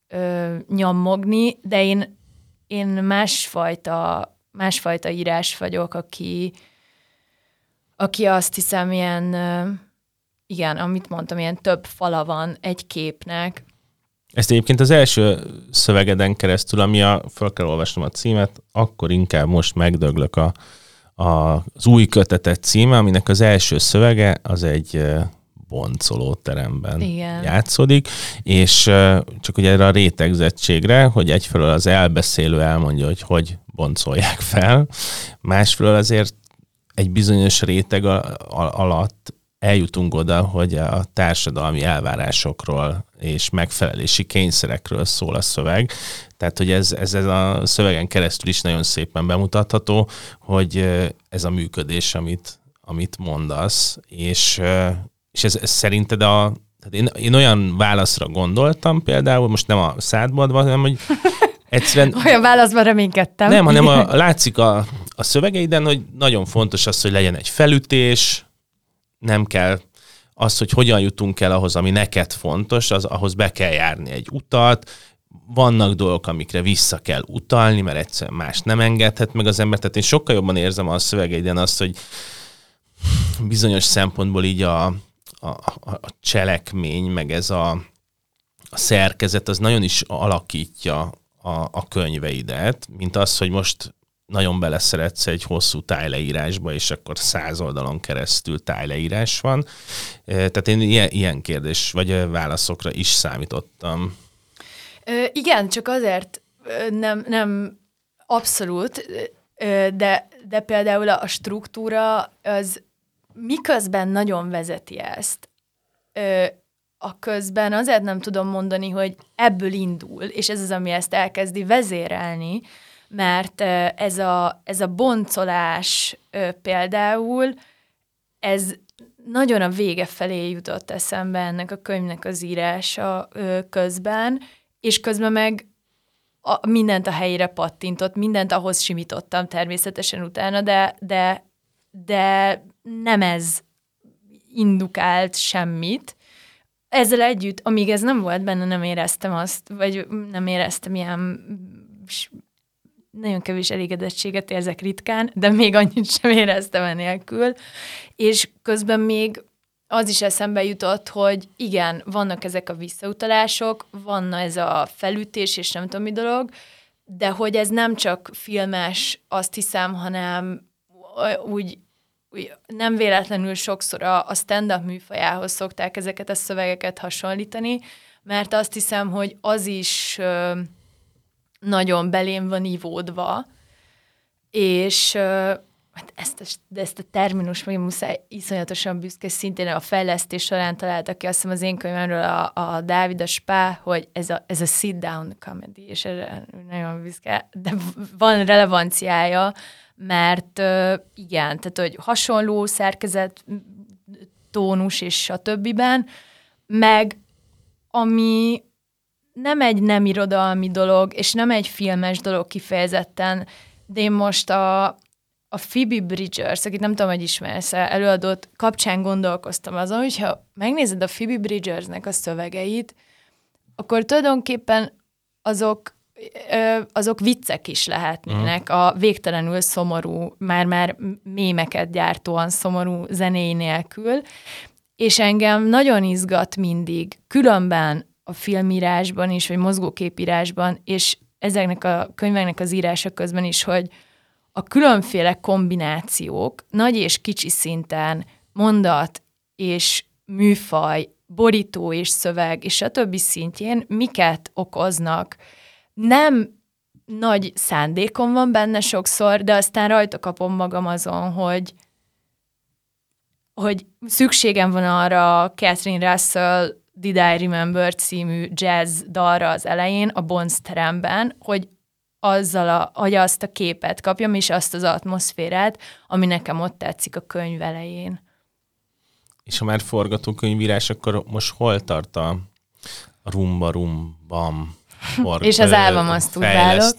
ö, nyomogni, de én, én másfajta, másfajta írás vagyok, aki, aki azt hiszem ilyen, igen, amit mondtam, ilyen több fala van egy képnek, ezt egyébként az első szövegeden keresztül, ami a, fel kell olvasnom a címet, akkor inkább most megdöglök a, a, az új kötetet címe, aminek az első szövege az egy boncoló teremben Igen. játszódik, és csak ugye erre a rétegzettségre, hogy egyfelől az elbeszélő elmondja, hogy hogy boncolják fel, másfelől azért egy bizonyos réteg alatt eljutunk oda, hogy a társadalmi elvárásokról és megfelelési kényszerekről szól a szöveg. Tehát, hogy ez, ez, ez a szövegen keresztül is nagyon szépen bemutatható, hogy ez a működés, amit, amit mondasz, és, és ez, ez szerinted a, tehát én, én olyan válaszra gondoltam például, most nem a szádba hanem hogy egyszerűen... Olyan válaszban reménykedtem. Nem, hanem a, látszik a, a szövegeiden, hogy nagyon fontos az, hogy legyen egy felütés, nem kell az, hogy hogyan jutunk el ahhoz, ami neked fontos, az, ahhoz be kell járni egy utat, vannak dolgok, amikre vissza kell utalni, mert egyszerűen más nem engedhet meg az ember. Tehát én sokkal jobban érzem a szövegeiden azt, hogy bizonyos szempontból így a, a, a cselekmény, meg ez a, a szerkezet, az nagyon is alakítja a, a könyveidet, mint az, hogy most nagyon beleszeretsz egy hosszú tájleírásba, és akkor száz oldalon keresztül tájleírás van. Tehát én ilyen, ilyen kérdés, vagy válaszokra is számítottam. Ö, igen, csak azért nem, nem abszolút, de, de például a struktúra az miközben nagyon vezeti ezt, a közben azért nem tudom mondani, hogy ebből indul, és ez az, ami ezt elkezdi vezérelni, mert ez a, ez a boncolás például, ez nagyon a vége felé jutott eszembe ennek a könyvnek az írása közben, és közben meg a, mindent a helyére pattintott, mindent ahhoz simítottam természetesen utána, de, de, de nem ez indukált semmit. Ezzel együtt, amíg ez nem volt benne, nem éreztem azt, vagy nem éreztem ilyen nagyon kevés elégedettséget érzek ritkán, de még annyit sem éreztem enélkül. És közben még az is eszembe jutott, hogy igen, vannak ezek a visszautalások, van ez a felütés, és nem tudom mi dolog, de hogy ez nem csak filmes, azt hiszem, hanem úgy, úgy nem véletlenül sokszor a, a stand-up műfajához szokták ezeket a szövegeket hasonlítani, mert azt hiszem, hogy az is nagyon belém van ivódva, és hát ezt, a, de ezt a terminus még muszáj iszonyatosan büszke, szintén a fejlesztés során találtak ki, azt hiszem az én könyvemről a, a Dávid a Spá, hogy ez a, ez a sit-down comedy, és erre nagyon büszke, de van relevanciája, mert igen, tehát hogy hasonló szerkezet, tónus és a többiben, meg ami nem egy nem irodalmi dolog, és nem egy filmes dolog kifejezetten, de én most a, a Phoebe Bridgers, akit nem tudom, hogy ismersz előadott, kapcsán gondolkoztam azon, hogyha megnézed a Phoebe Bridgersnek a szövegeit, akkor tulajdonképpen azok azok viccek is lehetnének uh-huh. a végtelenül szomorú, már-már mémeket gyártóan szomorú zenéi nélkül, és engem nagyon izgat mindig, különben a filmírásban is, vagy mozgóképírásban, és ezeknek a könyveknek az írása közben is, hogy a különféle kombinációk nagy és kicsi szinten mondat és műfaj, borító és szöveg, és a többi szintjén miket okoznak. Nem nagy szándékom van benne sokszor, de aztán rajta kapom magam azon, hogy hogy szükségem van arra Catherine Russell Did I Remember című jazz dalra az elején, a Bonds teremben, hogy azzal a, hogy azt a képet kapjam, és azt az atmoszférát, ami nekem ott tetszik a könyv elején. És ha már forgatókönyvírás, akkor most hol tart a rumba rumbam? és az állam azt tudálok.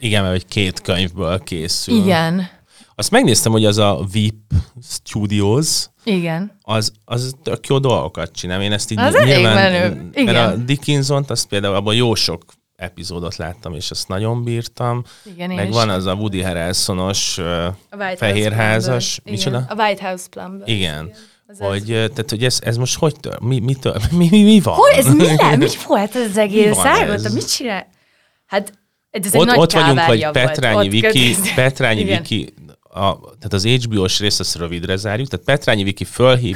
Igen, mert hogy két könyvből készül. Igen. Azt megnéztem, hogy az a VIP Studios, igen. Az, az tök jó dolgokat csinál. Én ezt így az nyilván, menő. Igen. Mert a Dickinson-t, azt például abban jó sok epizódot láttam, és azt nagyon bírtam. Igen, Meg van az a Woody Harrelsonos fehérházas. Micsoda? A White House Plumber. Igen. Igen. Az hogy, tehát, hogy ez, ez most hogy tör? Mi, mi, tör? mi, mi, mi van? Hogy, ez mi, le? mi volt ez az egész? Szágoltam, mit csinál? Hát ez egy ott, nagy ott vagyunk, hogy Petrányi Viki, Petrányi Viki a, tehát az HBO-s részt azt rövidre zárjuk, tehát Petrányi Viki fölhív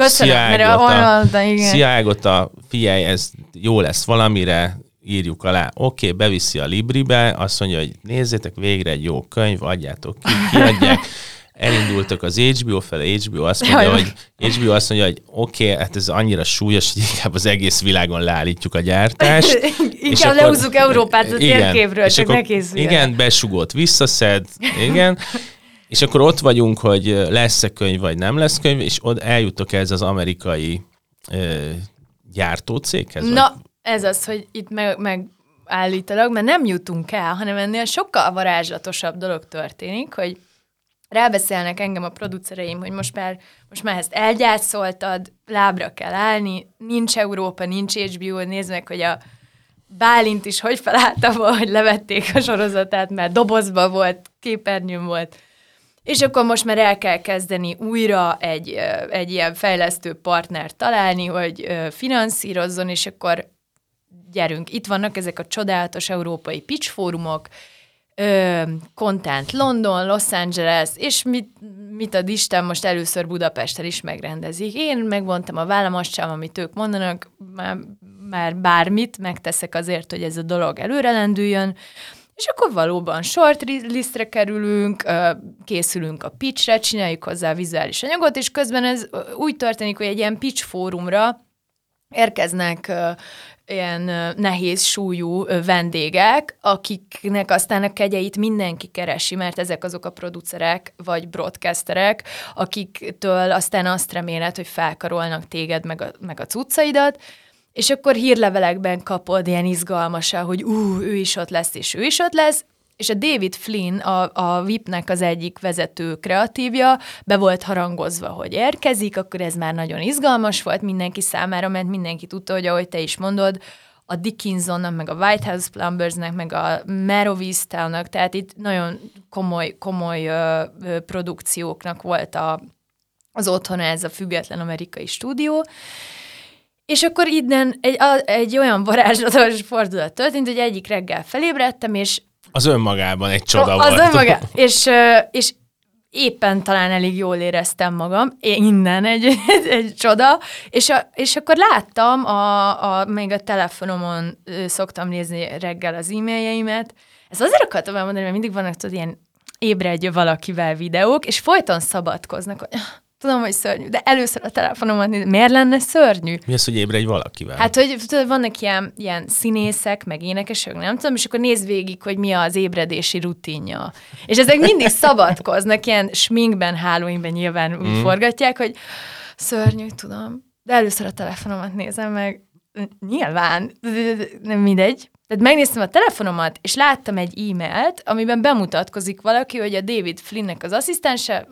Sziágot a figyelj, ez jó lesz valamire, írjuk alá, oké, okay, beviszi a Libribe, azt mondja, hogy nézzétek végre egy jó könyv, adjátok ki, kiadják. elindultak az HBO felé, HBO azt mondja, hogy HBO azt mondja, hogy oké, okay, hát ez annyira súlyos, hogy inkább az egész világon leállítjuk a gyártást. inkább lehúzzuk Európát a térképről, csak akkor, ne Igen, besugott, visszaszed, igen. És akkor ott vagyunk, hogy lesz-e könyv, vagy nem lesz könyv, és ott eljutok ez az amerikai ö, gyártócéghez? Na, vagy? ez az, hogy itt meg, meg mert nem jutunk el, hanem ennél sokkal varázslatosabb dolog történik, hogy rábeszélnek engem a producereim, hogy most már, most már ezt elgyászoltad, lábra kell állni, nincs Európa, nincs HBO, nézd meg, hogy a Bálint is hogy felállta hogy levették a sorozatát, mert dobozba volt, képernyőn volt. És akkor most már el kell kezdeni újra egy, egy ilyen fejlesztő partnert találni, hogy finanszírozzon, és akkor gyerünk. Itt vannak ezek a csodálatos európai pitch fórumok, Content London, Los Angeles, és mit, mit ad Isten, most először Budapesten is megrendezik. Én megvontam a vállam, azt sem, amit ők mondanak, már, már bármit megteszek azért, hogy ez a dolog előrelendüljön, és akkor valóban short listre kerülünk, készülünk a pitchre, csináljuk hozzá vizuális anyagot, és közben ez úgy történik, hogy egy ilyen pitch fórumra érkeznek ilyen nehéz súlyú vendégek, akiknek aztán a kegyeit mindenki keresi, mert ezek azok a producerek vagy broadcasterek, akiktől aztán azt reméled, hogy felkarolnak téged meg a, meg a cuccaidat, és akkor hírlevelekben kapod ilyen izgalmasa, hogy ú, ő is ott lesz, és ő is ott lesz, és a David Flynn, a, a VIP-nek az egyik vezető kreatívja, be volt harangozva, hogy érkezik, akkor ez már nagyon izgalmas volt mindenki számára, mert mindenki tudta, hogy ahogy te is mondod, a Dickinsonnak, meg a White House Plumbersnek, meg a Merovista-nak, tehát itt nagyon komoly, komoly ö, ö, produkcióknak volt a, az otthona ez a független amerikai stúdió, és akkor innen egy, a, egy olyan varázslatos fordulat történt, hogy egyik reggel felébredtem, és az önmagában egy csoda az volt. Az önmagában. És, és éppen talán elég jól éreztem magam, innen egy, egy, egy csoda, és, a, és akkor láttam, a, a, még a telefonomon szoktam nézni reggel az e-mailjeimet, ez azért akartam elmondani, mert mindig vannak tudod ilyen ébredj valakivel videók, és folyton szabadkoznak, hogy Tudom, hogy szörnyű, de először a telefonomat nézem. Miért lenne szörnyű? Mi az, hogy ébredj valakivel? Hát, hogy tudod, vannak ilyen, ilyen színészek, meg énekesek, nem tudom, és akkor nézd végig, hogy mi az ébredési rutinja. És ezek mindig szabadkoznak, ilyen sminkben, hálóinben nyilván úgy mm. forgatják, hogy szörnyű, tudom, de először a telefonomat nézem meg, nyilván, nem mindegy, tehát megnéztem a telefonomat, és láttam egy e-mailt, amiben bemutatkozik valaki, hogy a David Flynnnek az asszisztense,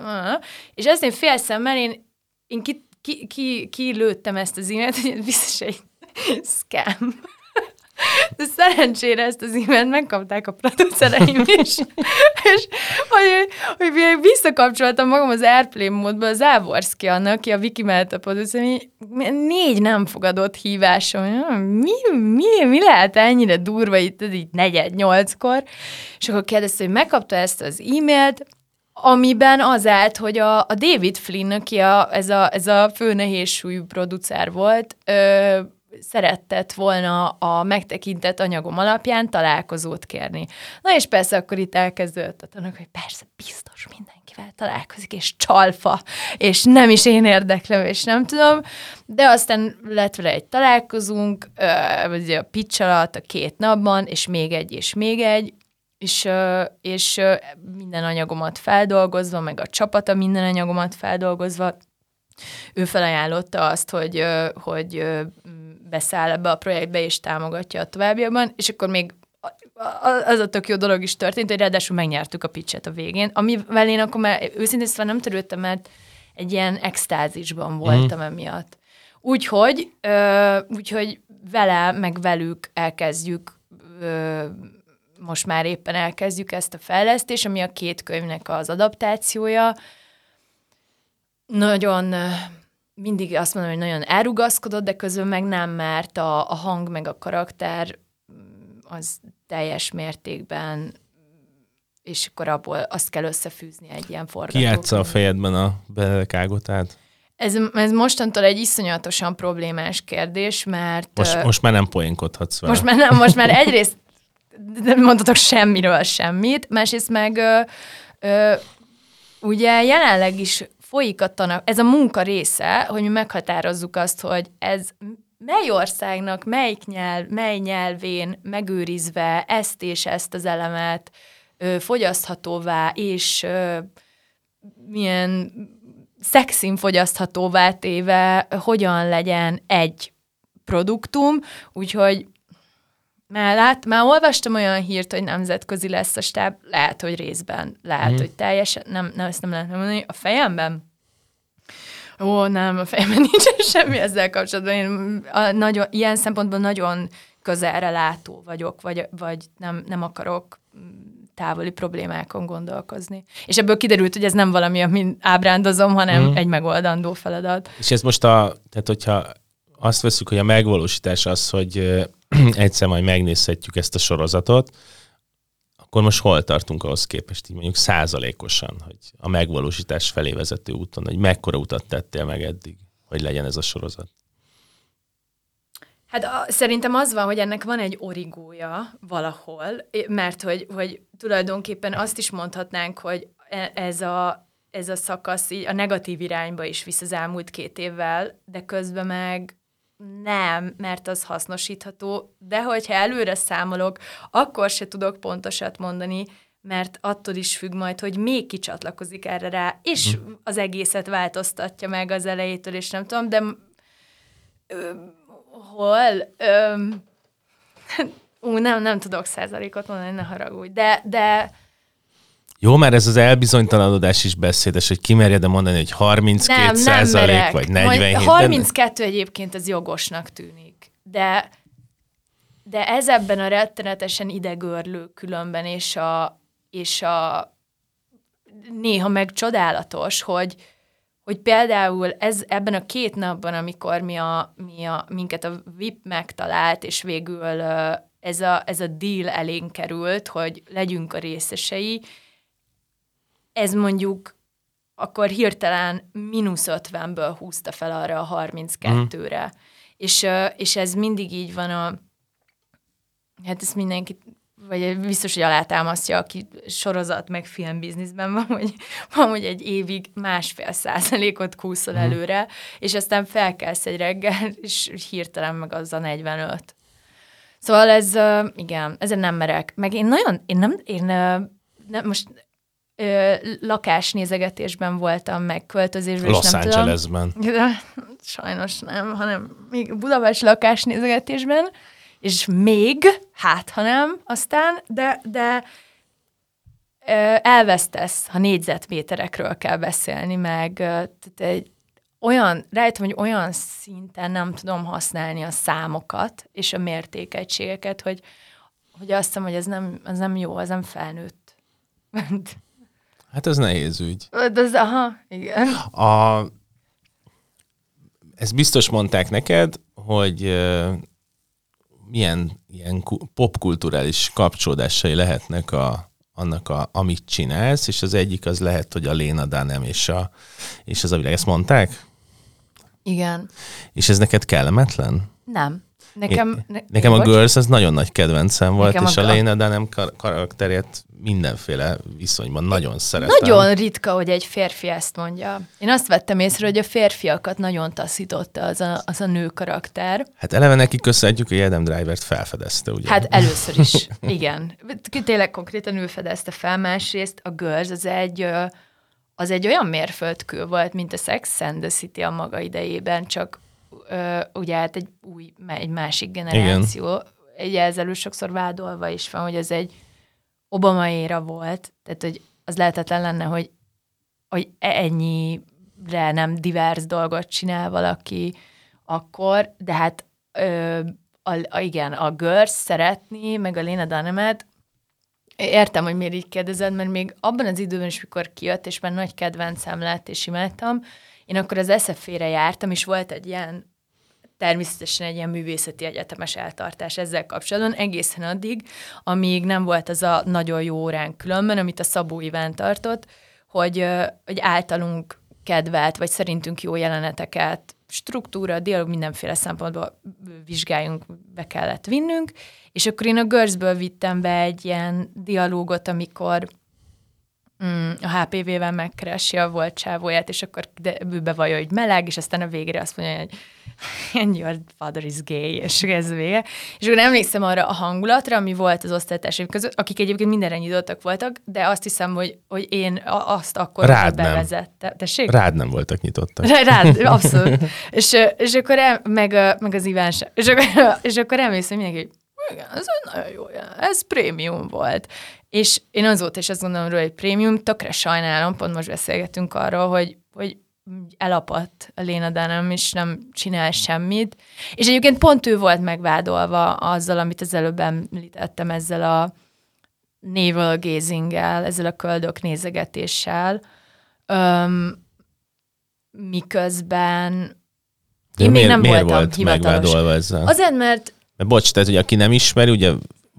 és ezt én fél szemmel, én, én ki, ki, ki, ki lőttem ezt az e-mailt, hogy biztos egy scam. De szerencsére ezt az e megkapták a producereim is, és hogy, hogy, visszakapcsoltam magam az Airplay módba, az Ávorszki annak, aki a Wiki mellett a producer, négy nem fogadott hívásom. Mi, mi, mi lehet ennyire durva itt, így negyed, nyolckor? És akkor kérdezte, hogy megkapta ezt az e-mailt, amiben az állt, hogy a, a David Flynn, aki a, ez, a, ez a fő nehézsúlyú producer volt, ö, szeretett volna a megtekintett anyagom alapján találkozót kérni. Na és persze akkor itt elkezdődött a tanok, hogy persze biztos mindenkivel találkozik, és csalfa, és nem is én érdeklem, és nem tudom, de aztán lett vele egy találkozunk, vagy a pitch alatt a két napban, és még egy, és még egy, és, és minden anyagomat feldolgozva, meg a csapata minden anyagomat feldolgozva, ő felajánlotta azt, hogy, hogy beszáll ebbe a projektbe és támogatja a továbbiakban, és akkor még az a tök jó dolog is történt, hogy ráadásul megnyertük a pitchet a végén, amivel én akkor már őszintén szóval nem törődtem, mert egy ilyen extázisban voltam mm. emiatt. Úgyhogy, ö, úgyhogy vele, meg velük elkezdjük, ö, most már éppen elkezdjük ezt a fejlesztést, ami a két könyvnek az adaptációja. Nagyon mindig azt mondom, hogy nagyon elrugaszkodott, de közben meg nem, mert a, a hang meg a karakter mm, az teljes mértékben és akkor abból azt kell összefűzni egy ilyen forgatókönyv. Ki a fejedben a belekágotát? Ez, ez mostantól egy iszonyatosan problémás kérdés, mert... Most, uh, most már nem poénkodhatsz vele. Most már nem, most már egyrészt nem mondhatok semmiről semmit, másrészt meg uh, uh, ugye jelenleg is folyik a tanak, ez a munka része, hogy mi meghatározzuk azt, hogy ez mely országnak, melyik nyelv, mely nyelvén megőrizve ezt és ezt az elemet ö, fogyaszthatóvá és ö, milyen szexin fogyaszthatóvá téve hogyan legyen egy produktum, úgyhogy már, lát, már olvastam olyan hírt, hogy nemzetközi lesz a stáb, lehet, hogy részben, lehet, mm. hogy teljesen, nem, nem, ezt nem lehet mondani, a fejemben Ó, nem, a fejemben nincs semmi ezzel kapcsolatban. Én a, nagyon, ilyen szempontból nagyon közelre látó vagyok, vagy, vagy nem, nem akarok távoli problémákon gondolkozni. És ebből kiderült, hogy ez nem valami, amit ábrándozom, hanem mm. egy megoldandó feladat. És ez most a, tehát hogyha azt veszük, hogy a megvalósítás az, hogy egyszer majd megnézhetjük ezt a sorozatot, akkor most hol tartunk ahhoz képest, így mondjuk százalékosan, hogy a megvalósítás felé vezető úton, hogy mekkora utat tettél meg eddig, hogy legyen ez a sorozat? Hát a, szerintem az van, hogy ennek van egy origója valahol, mert hogy, hogy tulajdonképpen azt is mondhatnánk, hogy e, ez a, ez a szakasz így a negatív irányba is visz az elmúlt két évvel, de közben meg nem, mert az hasznosítható, de hogyha előre számolok, akkor se tudok pontosat mondani, mert attól is függ majd, hogy még kicsatlakozik erre rá, és hm. az egészet változtatja meg az elejétől, és nem tudom, de ö, hol? Ö, ú, nem, nem tudok százalékot mondani, ne haragudj, de, de jó, mert ez az elbizonytalanodás is beszédes, hogy kimerje de mondani, hogy 32 nem, százalék, nem vagy 47. 32 de... egyébként ez jogosnak tűnik, de, de ez ebben a rettenetesen idegörlő különben, és a, és a néha meg csodálatos, hogy, hogy például ez, ebben a két napban, amikor mi a, mi a, minket a VIP megtalált, és végül ez a, ez a deal elénk került, hogy legyünk a részesei, ez mondjuk akkor hirtelen mínusz 50-ből húzta fel arra a 32-re. Mm. És, és ez mindig így van a, hát ezt mindenki, vagy biztos, hogy alátámasztja, aki sorozat meg filmbizniszben van, hogy, van, hogy egy évig másfél százalékot kúszol mm. előre, és aztán felkelsz egy reggel, és hirtelen meg az a 45. Szóval ez, igen, ezen nem merek. Meg én nagyon, én nem, én nem, most ö, lakásnézegetésben voltam, meg költözésben. Los nem Angelesben. Tudom, sajnos nem, hanem még Budapest lakásnézegetésben, és még, hát ha nem, aztán, de, de ö, elvesztesz, ha négyzetméterekről kell beszélni, meg tehát egy, olyan, rájöttem, hogy olyan szinten nem tudom használni a számokat és a mértékegységeket, hogy, hogy azt hiszem, hogy ez nem, ez nem jó, ez nem felnőtt. Hát ez nehéz ügy. Ez, aha, igen. A, ezt biztos mondták neked, hogy uh, milyen ilyen popkulturális kapcsolódásai lehetnek a, annak, a, amit csinálsz, és az egyik az lehet, hogy a Léna Danem és, a, és az a világ. Ezt mondták? Igen. És ez neked kellemetlen? Nem. Nekem, ne, nekem a Girls az nagyon nagy kedvencem volt, nekem és a, a Lena Dunham kar- karakterét mindenféle viszonyban nagyon szeretem. Nagyon ritka, hogy egy férfi ezt mondja. Én azt vettem észre, hogy a férfiakat nagyon taszította az a, az a nő karakter. Hát eleve neki köszönhetjük, hogy Adam Driver-t felfedezte, ugye? Hát először is, igen. Tényleg konkrétan ő fedezte fel, másrészt a Girls az egy az egy olyan mérföldkő volt, mint a Sex and the City a maga idejében, csak ö, ugye hát egy új, egy másik generáció, Igen. egy ezzel sokszor vádolva is van, hogy ez egy Obama éra volt, tehát hogy az lehetetlen lenne, hogy, hogy ennyire nem divers dolgot csinál valaki akkor, de hát ö, a, a, igen, a Girls szeretni, meg a Lena Dunham-et, értem, hogy miért így kérdezed, mert még abban az időben is, mikor kijött, és már nagy kedvencem lett, és imádtam, én akkor az SZF-re jártam, és volt egy ilyen természetesen egy ilyen művészeti egyetemes eltartás ezzel kapcsolatban, egészen addig, amíg nem volt az a nagyon jó órán különben, amit a Szabó Iván tartott, hogy, hogy általunk kedvelt, vagy szerintünk jó jeleneteket, struktúra, dialóg, mindenféle szempontból vizsgáljunk, be kellett vinnünk, és akkor én a Girlsből vittem be egy ilyen dialógot, amikor mm, a HPV-vel megkeresi a volt csávóját, és akkor ő bevallja, hogy meleg, és aztán a végére azt mondja, hogy and your father is gay, és ez vége. És akkor emlékszem arra a hangulatra, ami volt az osztálytársaim között, akik egyébként mindenre nyitottak voltak, de azt hiszem, hogy, hogy én azt akkor Rád bevezettem. Tessék? Rád nem voltak nyitottak. Rád, abszolút. és, és akkor el, meg, meg az Iván és akkor, és akkor emlékszem mindenki, hogy igen, ez nagyon jó, ez prémium volt. És én azóta is azt gondolom róla, hogy prémium, tökre sajnálom, pont most beszélgetünk arról, hogy, hogy elapadt a Léna Dunham, és nem csinál semmit. És egyébként pont ő volt megvádolva azzal, amit az előbb említettem, ezzel a navel gazing ezzel a köldök nézegetéssel, Öm, miközben De én miért, még nem miért voltam volt hivatalos. megvádolva ezzel? Azért, mert... mert bocs, tehát, hogy aki nem ismeri, ugye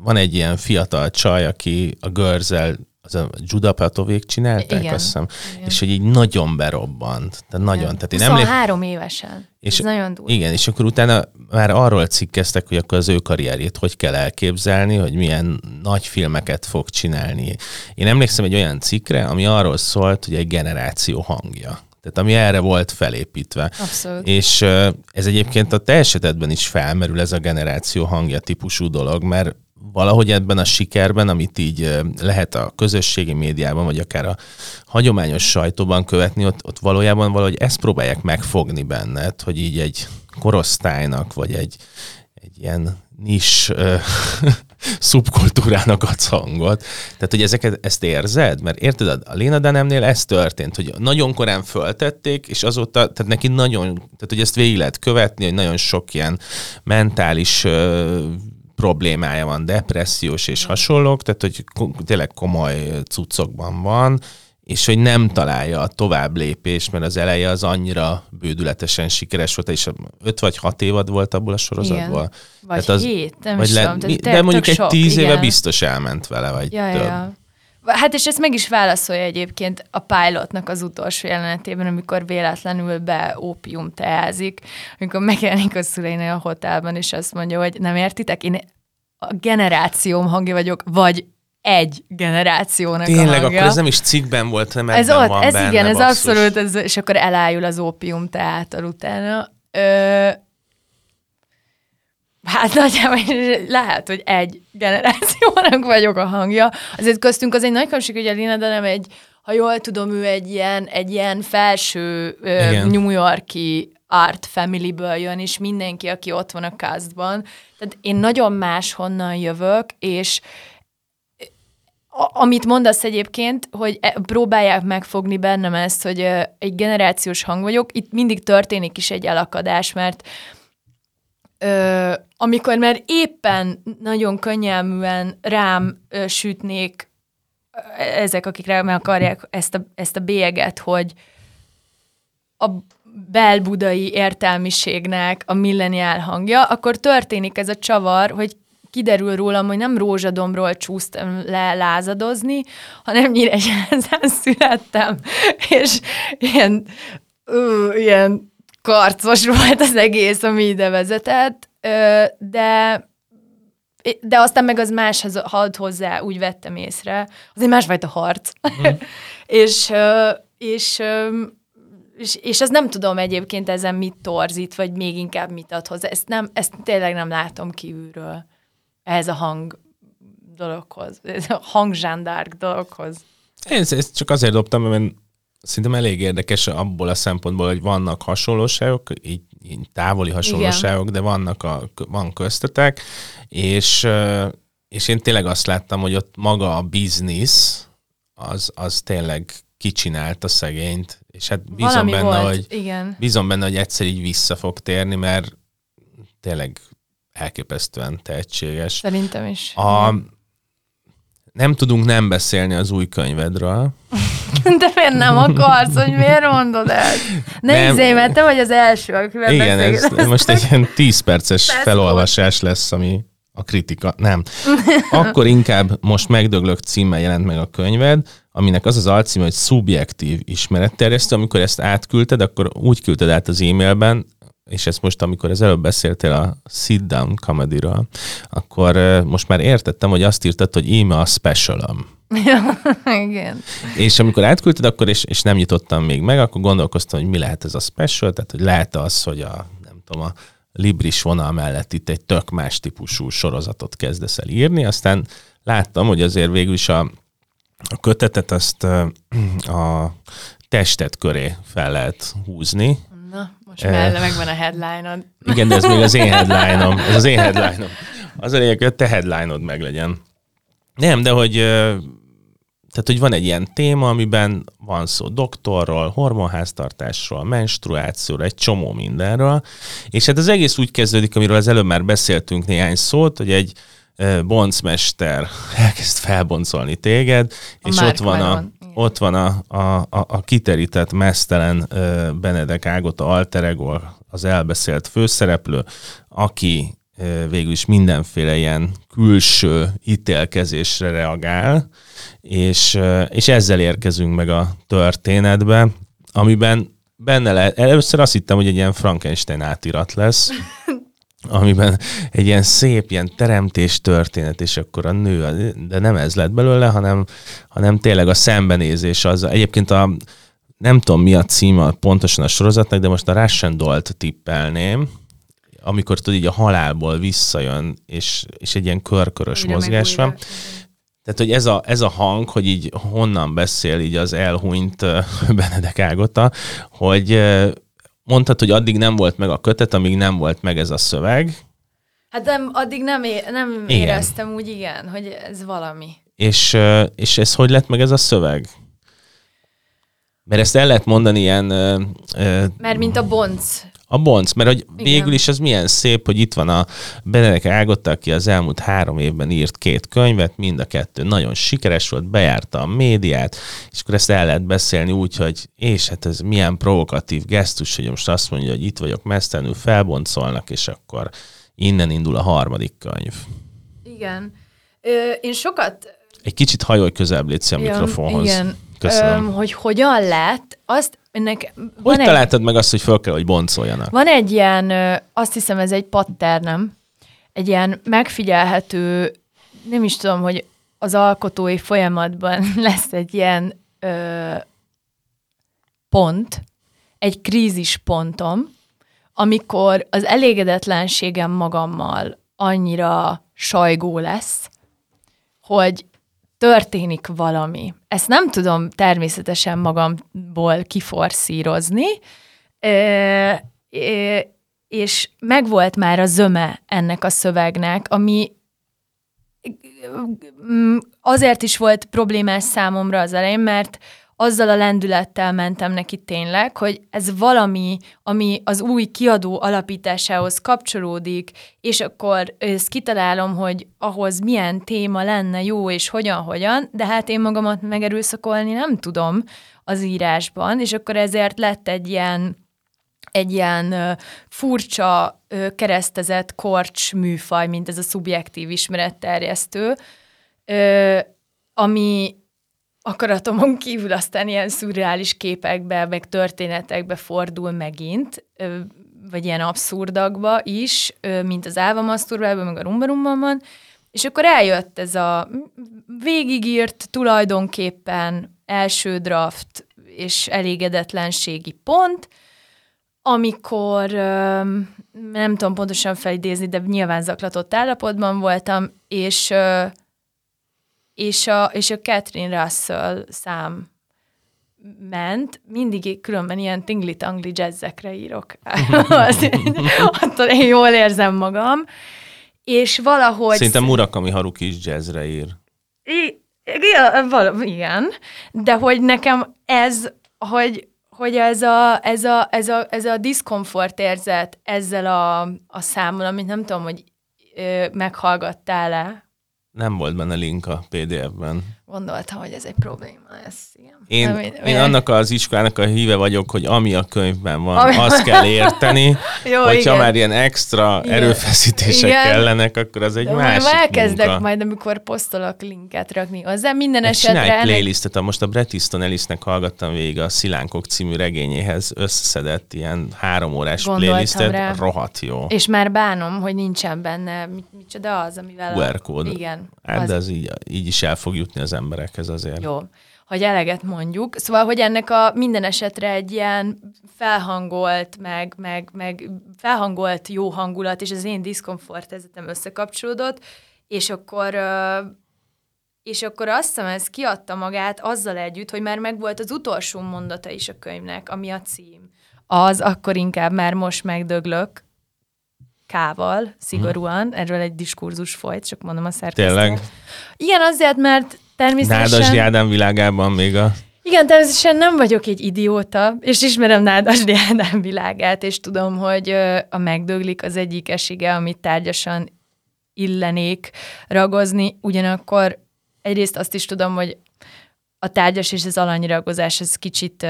van egy ilyen fiatal csaj, aki a görzel az a Juda Patovék csinálták, Igen. azt hiszem, Igen. és hogy így nagyon berobbant. Tehát nagyon. Igen. Tehát én 23 emlék... évesen. És, Ez nagyon durva. Igen, és akkor utána már arról cikkeztek, hogy akkor az ő karrierjét hogy kell elképzelni, hogy milyen nagy filmeket fog csinálni. Én emlékszem egy olyan cikkre, ami arról szólt, hogy egy generáció hangja. Tehát ami erre volt felépítve. Abszolút. És ez egyébként a te esetedben is felmerül ez a generáció hangja típusú dolog, mert valahogy ebben a sikerben, amit így lehet a közösségi médiában, vagy akár a hagyományos sajtóban követni, ott, ott valójában valahogy ezt próbálják megfogni benned, hogy így egy korosztálynak, vagy egy, egy ilyen nis ö, szubkultúrának adsz hangot. Tehát, hogy ezeket, ezt érzed? Mert érted, a Léna Danemnél ez történt, hogy nagyon korán föltették, és azóta, tehát neki nagyon, tehát hogy ezt végig lehet követni, hogy nagyon sok ilyen mentális ö, problémája van, depressziós és hasonlók, tehát hogy tényleg komoly cuccokban van, és hogy nem találja a tovább lépést, mert az eleje az annyira bődületesen sikeres volt, és öt vagy hat évad volt abból a sorozatból. Igen. Vagy az, hét, nem vagy is le, tudom. De mondjuk egy sok, tíz igen. éve biztos elment vele, vagy ja, több. Ja. Hát és ezt meg is válaszolja egyébként a pilotnak az utolsó jelenetében, amikor véletlenül be ópium teázik, amikor megjelenik a szüleinél a hotelben, és azt mondja, hogy nem értitek, én a generációm hangja vagyok, vagy egy generációnak Tényleg, a hangja. akkor ez nem is cikkben volt, nem ez ott, van ez benne, igen, ez basszus. abszolút, ez, és akkor elájul az ópium teátor utána. Ö, Hát nagyjából lehet, hogy egy generációnak vagyok a hangja. Azért köztünk az egy nagy különbség, hogy a Lina, de nem egy, ha jól tudom, ő egy ilyen, egy ilyen felső ö, New Yorki art familyből jön, és mindenki, aki ott van a castban. Tehát én nagyon más honnan jövök, és amit mondasz egyébként, hogy e, próbálják megfogni bennem ezt, hogy egy generációs hang vagyok, itt mindig történik is egy elakadás, mert ö, amikor már éppen nagyon könnyelműen rám ö, sütnék ezek, akik rám akarják ezt a, ezt a bélyeget, hogy a belbudai értelmiségnek a milleniál hangja, akkor történik ez a csavar, hogy kiderül rólam, hogy nem rózsadomról csúsztam le lázadozni, hanem nyíregyházán születtem, és ilyen, uh, ilyen karcos volt az egész, ami ide vezetett, de de aztán meg az máshoz had hozzá, úgy vettem észre. Az egy másfajta harc. Mm. és, és, és, és ez nem tudom egyébként ezen mit torzít, vagy még inkább mit ad hozzá. Ezt, nem, ezt tényleg nem látom kívülről. Ez a hang dologhoz, ez a hangzsándárk dologhoz. Én ezt csak azért dobtam, mert szerintem elég érdekes abból a szempontból, hogy vannak hasonlóságok, így, így távoli hasonlóságok, Igen. de vannak a, van köztetek, és, és én tényleg azt láttam, hogy ott maga a biznisz, az, az tényleg kicsinált a szegényt, és hát bízom Valami benne, volt. hogy Igen. bízom benne, hogy egyszer így vissza fog térni, mert tényleg elképesztően tehetséges. Szerintem is. A, nem tudunk nem beszélni az új könyvedről. De miért nem akarsz, hogy miért mondod ezt? Ne nem. izé, mert te vagy az első, akivel Igen, ez, most egy ilyen 10 perces felolvasás lesz, ami a kritika. Nem. Akkor inkább most megdöglök címmel jelent meg a könyved, aminek az az alcím, hogy szubjektív ismeretterjesztő. Amikor ezt átküldted, akkor úgy küldted át az e-mailben, és ezt most, amikor az előbb beszéltél a sit down comedy akkor most már értettem, hogy azt írtad, hogy íme a specialom. igen. És amikor átküldted, akkor és, és nem nyitottam még meg, akkor gondolkoztam, hogy mi lehet ez a special, tehát hogy lehet az, hogy a, nem tudom, a Libris vonal mellett itt egy tök más típusú sorozatot kezdesz el írni, aztán láttam, hogy azért végül is a, a kötetet azt a testet köré fel lehet húzni. Na, most mellé megvan a headline-od. Igen, de ez még az én headline-om. Ez az én headline-om. Az a lényeg, hogy a te headline-od meglegyen. Nem, de hogy tehát, hogy van egy ilyen téma, amiben van szó doktorról, hormonháztartásról, menstruációról, egy csomó mindenről, és hát az egész úgy kezdődik, amiről az előbb már beszéltünk néhány szót, hogy egy boncmester elkezd felboncolni téged, a és ott van a, ott van a, a, a, a kiterített, mesztelen Benedek Ágota alter ego, az elbeszélt főszereplő, aki végül is mindenféle ilyen külső ítélkezésre reagál, és, és ezzel érkezünk meg a történetbe, amiben benne lehet, először azt hittem, hogy egy ilyen Frankenstein átirat lesz, amiben egy ilyen szép, ilyen teremtés történet, és akkor a nő, de nem ez lett belőle, hanem, hanem tényleg a szembenézés az. Egyébként a, nem tudom mi a címe pontosan a sorozatnak, de most a Russian tippelném, amikor tudod, így a halálból visszajön, és, és egy ilyen körkörös újra mozgás van. Tehát, hogy ez a, ez a hang, hogy így honnan beszél így az elhunyt Benedek Ágota, hogy mondtad, hogy addig nem volt meg a kötet, amíg nem volt meg ez a szöveg. Hát nem, addig nem, é- nem igen. éreztem úgy, igen, hogy ez valami. És, és ez hogy lett meg ez a szöveg? Mert ezt el lehet mondani ilyen... Mert mint a bonc a bonc, mert hogy Igen. végül is az milyen szép, hogy itt van a Benedek Ágotta, aki az elmúlt három évben írt két könyvet, mind a kettő nagyon sikeres volt, bejárta a médiát, és akkor ezt el lehet beszélni úgy, hogy és hát ez milyen provokatív gesztus, hogy most azt mondja, hogy itt vagyok mesztelenül, felboncolnak, és akkor innen indul a harmadik könyv. Igen. Ö, én sokat... Egy kicsit hajolj közebb, légy a mikrofonhoz. Igen. Köszönöm. Ö, hogy hogyan lett, azt ennek hogy egy, találtad meg azt, hogy fel kell, hogy boncoljanak? Van egy ilyen, azt hiszem ez egy patternem, egy ilyen megfigyelhető, nem is tudom, hogy az alkotói folyamatban lesz egy ilyen ö, pont, egy krízis pontom, amikor az elégedetlenségem magammal annyira sajgó lesz, hogy történik valami. Ezt nem tudom természetesen magamból kiforszírozni, és megvolt már a zöme ennek a szövegnek, ami azért is volt problémás számomra az elején, mert azzal a lendülettel mentem neki tényleg, hogy ez valami, ami az új kiadó alapításához kapcsolódik, és akkor ezt kitalálom, hogy ahhoz milyen téma lenne jó, és hogyan-hogyan, de hát én magamat megerőszakolni nem tudom az írásban, és akkor ezért lett egy ilyen egy ilyen furcsa, uh, keresztezett korcs műfaj, mint ez a szubjektív ismeretterjesztő, uh, ami akaratomon kívül aztán ilyen szürreális képekbe, meg történetekbe fordul megint, vagy ilyen abszurdakba is, mint az Álva Maszturbában, meg a Rumbarumban, és akkor eljött ez a végigírt tulajdonképpen első draft és elégedetlenségi pont, amikor nem tudom pontosan felidézni, de nyilván zaklatott állapotban voltam, és és a, és a Catherine Russell szám ment, mindig különben ilyen tingli-tangli jazzekre írok. attól én jól érzem magam. És valahogy... Szerintem Murakami Haruki is jazzre ír. I, igen, de hogy nekem ez, hogy, hogy ez a, ez a, ez a, ez a diszkomfort érzet ezzel a, a számmal, amit nem tudom, hogy ö, meghallgattál-e, nem volt benne link a PDF-ben. Gondoltam, hogy ez egy probléma lesz. Igen. Én, Nem, én, én annak az iskolának a híve vagyok, hogy ami a könyvben van, ami... azt kell érteni. Jó, Hogyha igen. már ilyen extra igen. erőfeszítések igen. kellenek, akkor az egy De másik elkezdek munka. majd, amikor posztolok linket rakni hozzá. Minden Egy esetre... Csinálj playlistet, most a Bret Easton Ellisnek hallgattam végig a Szilánkok című regényéhez összeszedett ilyen három órás Gondoltam playlistet. Rá. Rohadt jó. És már bánom, hogy nincsen benne micsoda az, amivel... QR kód. Igen. Hát, az... de az így, így is el fog jutni az emberekhez azért. Jó hogy eleget mondjuk. Szóval, hogy ennek a minden esetre egy ilyen felhangolt, meg, meg, meg felhangolt jó hangulat, és az én diszkomfort ezetem összekapcsolódott, és akkor és akkor azt hiszem, ez kiadta magát azzal együtt, hogy már megvolt az utolsó mondata is a könyvnek, ami a cím. Az akkor inkább már most megdöglök, kával, szigorúan, hmm. erről egy diskurzus folyt, csak mondom a szerkesztőt. Tényleg? Igen, azért, mert természetesen... Nádasdi Ádám világában még a... Igen, természetesen nem vagyok egy idióta, és ismerem Nádasdi Ádám világát, és tudom, hogy a megdöglik az egyik esége, amit tárgyasan illenék ragozni, ugyanakkor egyrészt azt is tudom, hogy a tárgyas és az alanyragozás ez kicsit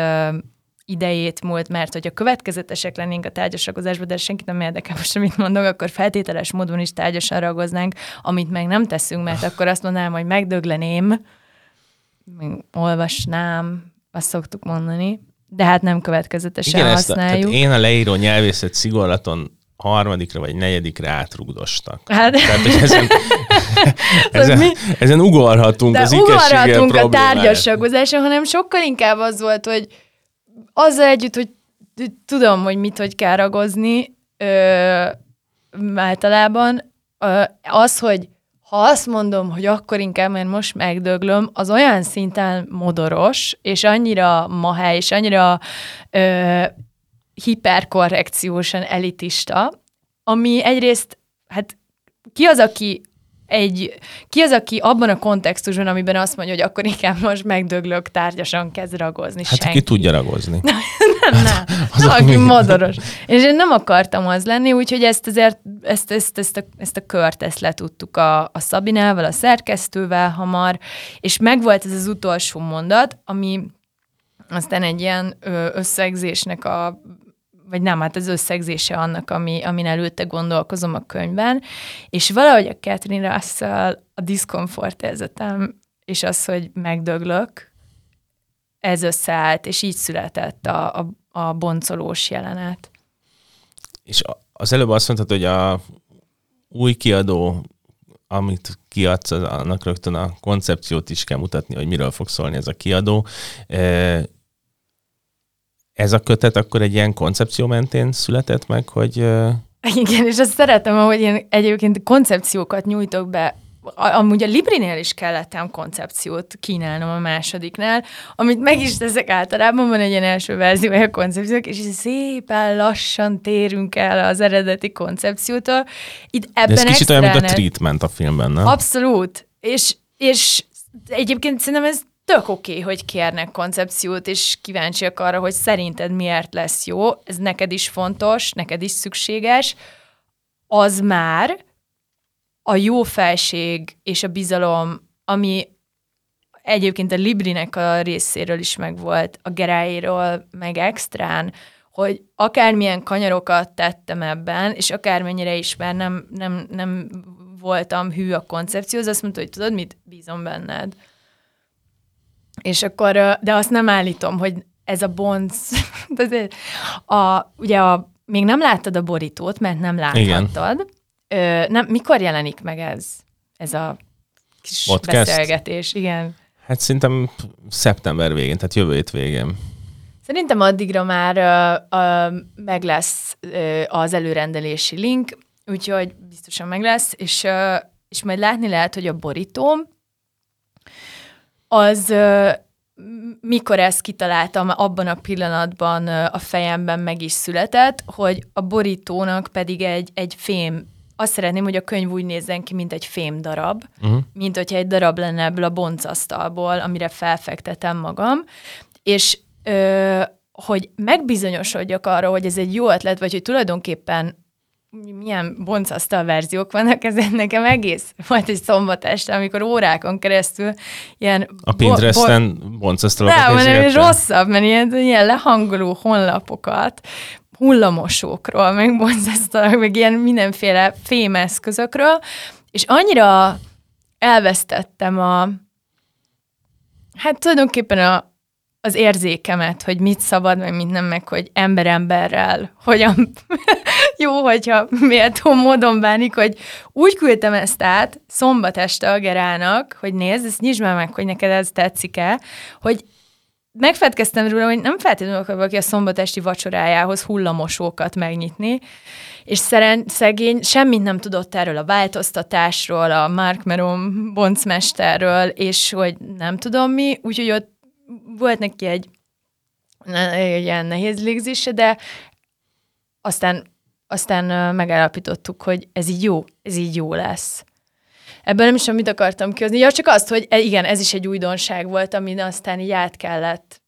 idejét múlt, mert hogyha következetesek lennénk a tárgyas ragozásban, de senki nem érdekel most, amit mondok, akkor feltételes módon is tárgyasan ragoznánk, amit meg nem teszünk, mert akkor azt mondanám, hogy megdögleném, olvasnám, azt szoktuk mondani, de hát nem következetesen Igen, használjuk. Ezt a, én a leíró nyelvészet szigorlaton harmadikra vagy negyedikre átrugdostak. Hát. Tehát, hogy ezen, ezen, mi? ezen ugorhatunk De az ugorhatunk a tárgyas hanem sokkal inkább az volt, hogy azzal együtt, hogy tudom, hogy mit, hogy kell ragozni általában, az, hogy ha azt mondom, hogy akkor inkább, mert most megdöglöm, az olyan szinten modoros, és annyira mahely, és annyira ö, hiperkorrekciósan elitista, ami egyrészt, hát ki az, aki egy, ki az, aki abban a kontextusban, amiben azt mondja, hogy akkor inkább most megdöglök, tárgyasan kezd ragozni. Hát Senki. ki tudja ragozni. nem, nem, nem. az aki modoros. És én nem akartam az lenni, úgyhogy ezt azért, ezt, ezt, ezt, a, ezt a kört ezt letudtuk a, a Szabinával, a szerkesztővel hamar, és megvolt ez az utolsó mondat, ami aztán egy ilyen összegzésnek a vagy nem, hát az összegzése annak, ami, amin előtte gondolkozom a könyvben, és valahogy a Catherine Russell, a diszkomfort érzetem, és az, hogy megdöglök, ez összeállt, és így született a, a, a boncolós jelenet. És az előbb azt mondtad, hogy a új kiadó, amit kiadsz, annak rögtön a koncepciót is kell mutatni, hogy miről fog szólni ez a kiadó ez a kötet akkor egy ilyen koncepció mentén született meg, hogy... Igen, és azt szeretem, hogy én egyébként koncepciókat nyújtok be amúgy a Librinél is kellett koncepciót kínálnom a másodiknál, amit meg is teszek általában, van egy ilyen első verzió a koncepciók, és szépen lassan térünk el az eredeti koncepciótól. Itt ebben De ez kicsit olyan, mint a treatment a filmben, nem? Abszolút. És, és egyébként szerintem ez tök oké, okay, hogy kérnek koncepciót, és kíváncsiak arra, hogy szerinted miért lesz jó, ez neked is fontos, neked is szükséges, az már a jó felség és a bizalom, ami egyébként a Librinek a részéről is megvolt, a Geráiról meg extrán, hogy akármilyen kanyarokat tettem ebben, és akármennyire is már nem, nem, nem voltam hű a koncepcióhoz, azt mondta, hogy tudod mit, bízom benned. És akkor, de azt nem állítom, hogy ez a bonc, a, ugye a, még nem láttad a borítót, mert nem láthattad. Ö, nem, mikor jelenik meg ez, ez a kis Podcast? beszélgetés? Igen. Hát szerintem szeptember végén, tehát jövő hét végén. Szerintem addigra már ö, ö, meg lesz ö, az előrendelési link, úgyhogy biztosan meg lesz, és, ö, és majd látni lehet, hogy a borító az mikor ezt kitaláltam, abban a pillanatban a fejemben meg is született, hogy a borítónak pedig egy, egy fém, azt szeretném, hogy a könyv úgy nézzen ki, mint egy fém darab, uh-huh. mint hogyha egy darab lenne ebből a boncasztalból, amire felfektetem magam, és ö, hogy megbizonyosodjak arra, hogy ez egy jó ötlet, vagy hogy tulajdonképpen milyen boncasztal verziók vannak, ez nekem egész volt egy szombat este, amikor órákon keresztül ilyen... A Pinteresten bo- boncasztalokat Nem, rosszabb, mert ilyen, ilyen lehangoló honlapokat, hullamosókról, meg boncasztalak, meg ilyen mindenféle fémeszközökről, és annyira elvesztettem a, hát tulajdonképpen a, az érzékemet, hogy mit szabad, meg mit nem, meg hogy ember emberrel hogyan jó, hogyha méltó módon bánik, hogy úgy küldtem ezt át szombat este a Gerának, hogy nézd, ezt nyisd már meg, hogy neked ez tetszik-e, hogy megfedkeztem róla, hogy nem feltétlenül akar valaki a szombat esti vacsorájához hullamosókat megnyitni, és szeren, szegény semmit nem tudott erről a változtatásról, a Mark Meron boncmesterről, és hogy nem tudom mi, úgyhogy ott volt neki egy, egy ilyen nehéz légzése, de aztán, aztán megállapítottuk, hogy ez így jó, ez így jó lesz. Ebből nem is mit akartam kihozni. Ja, csak azt, hogy e, igen, ez is egy újdonság volt, amin aztán így át kellett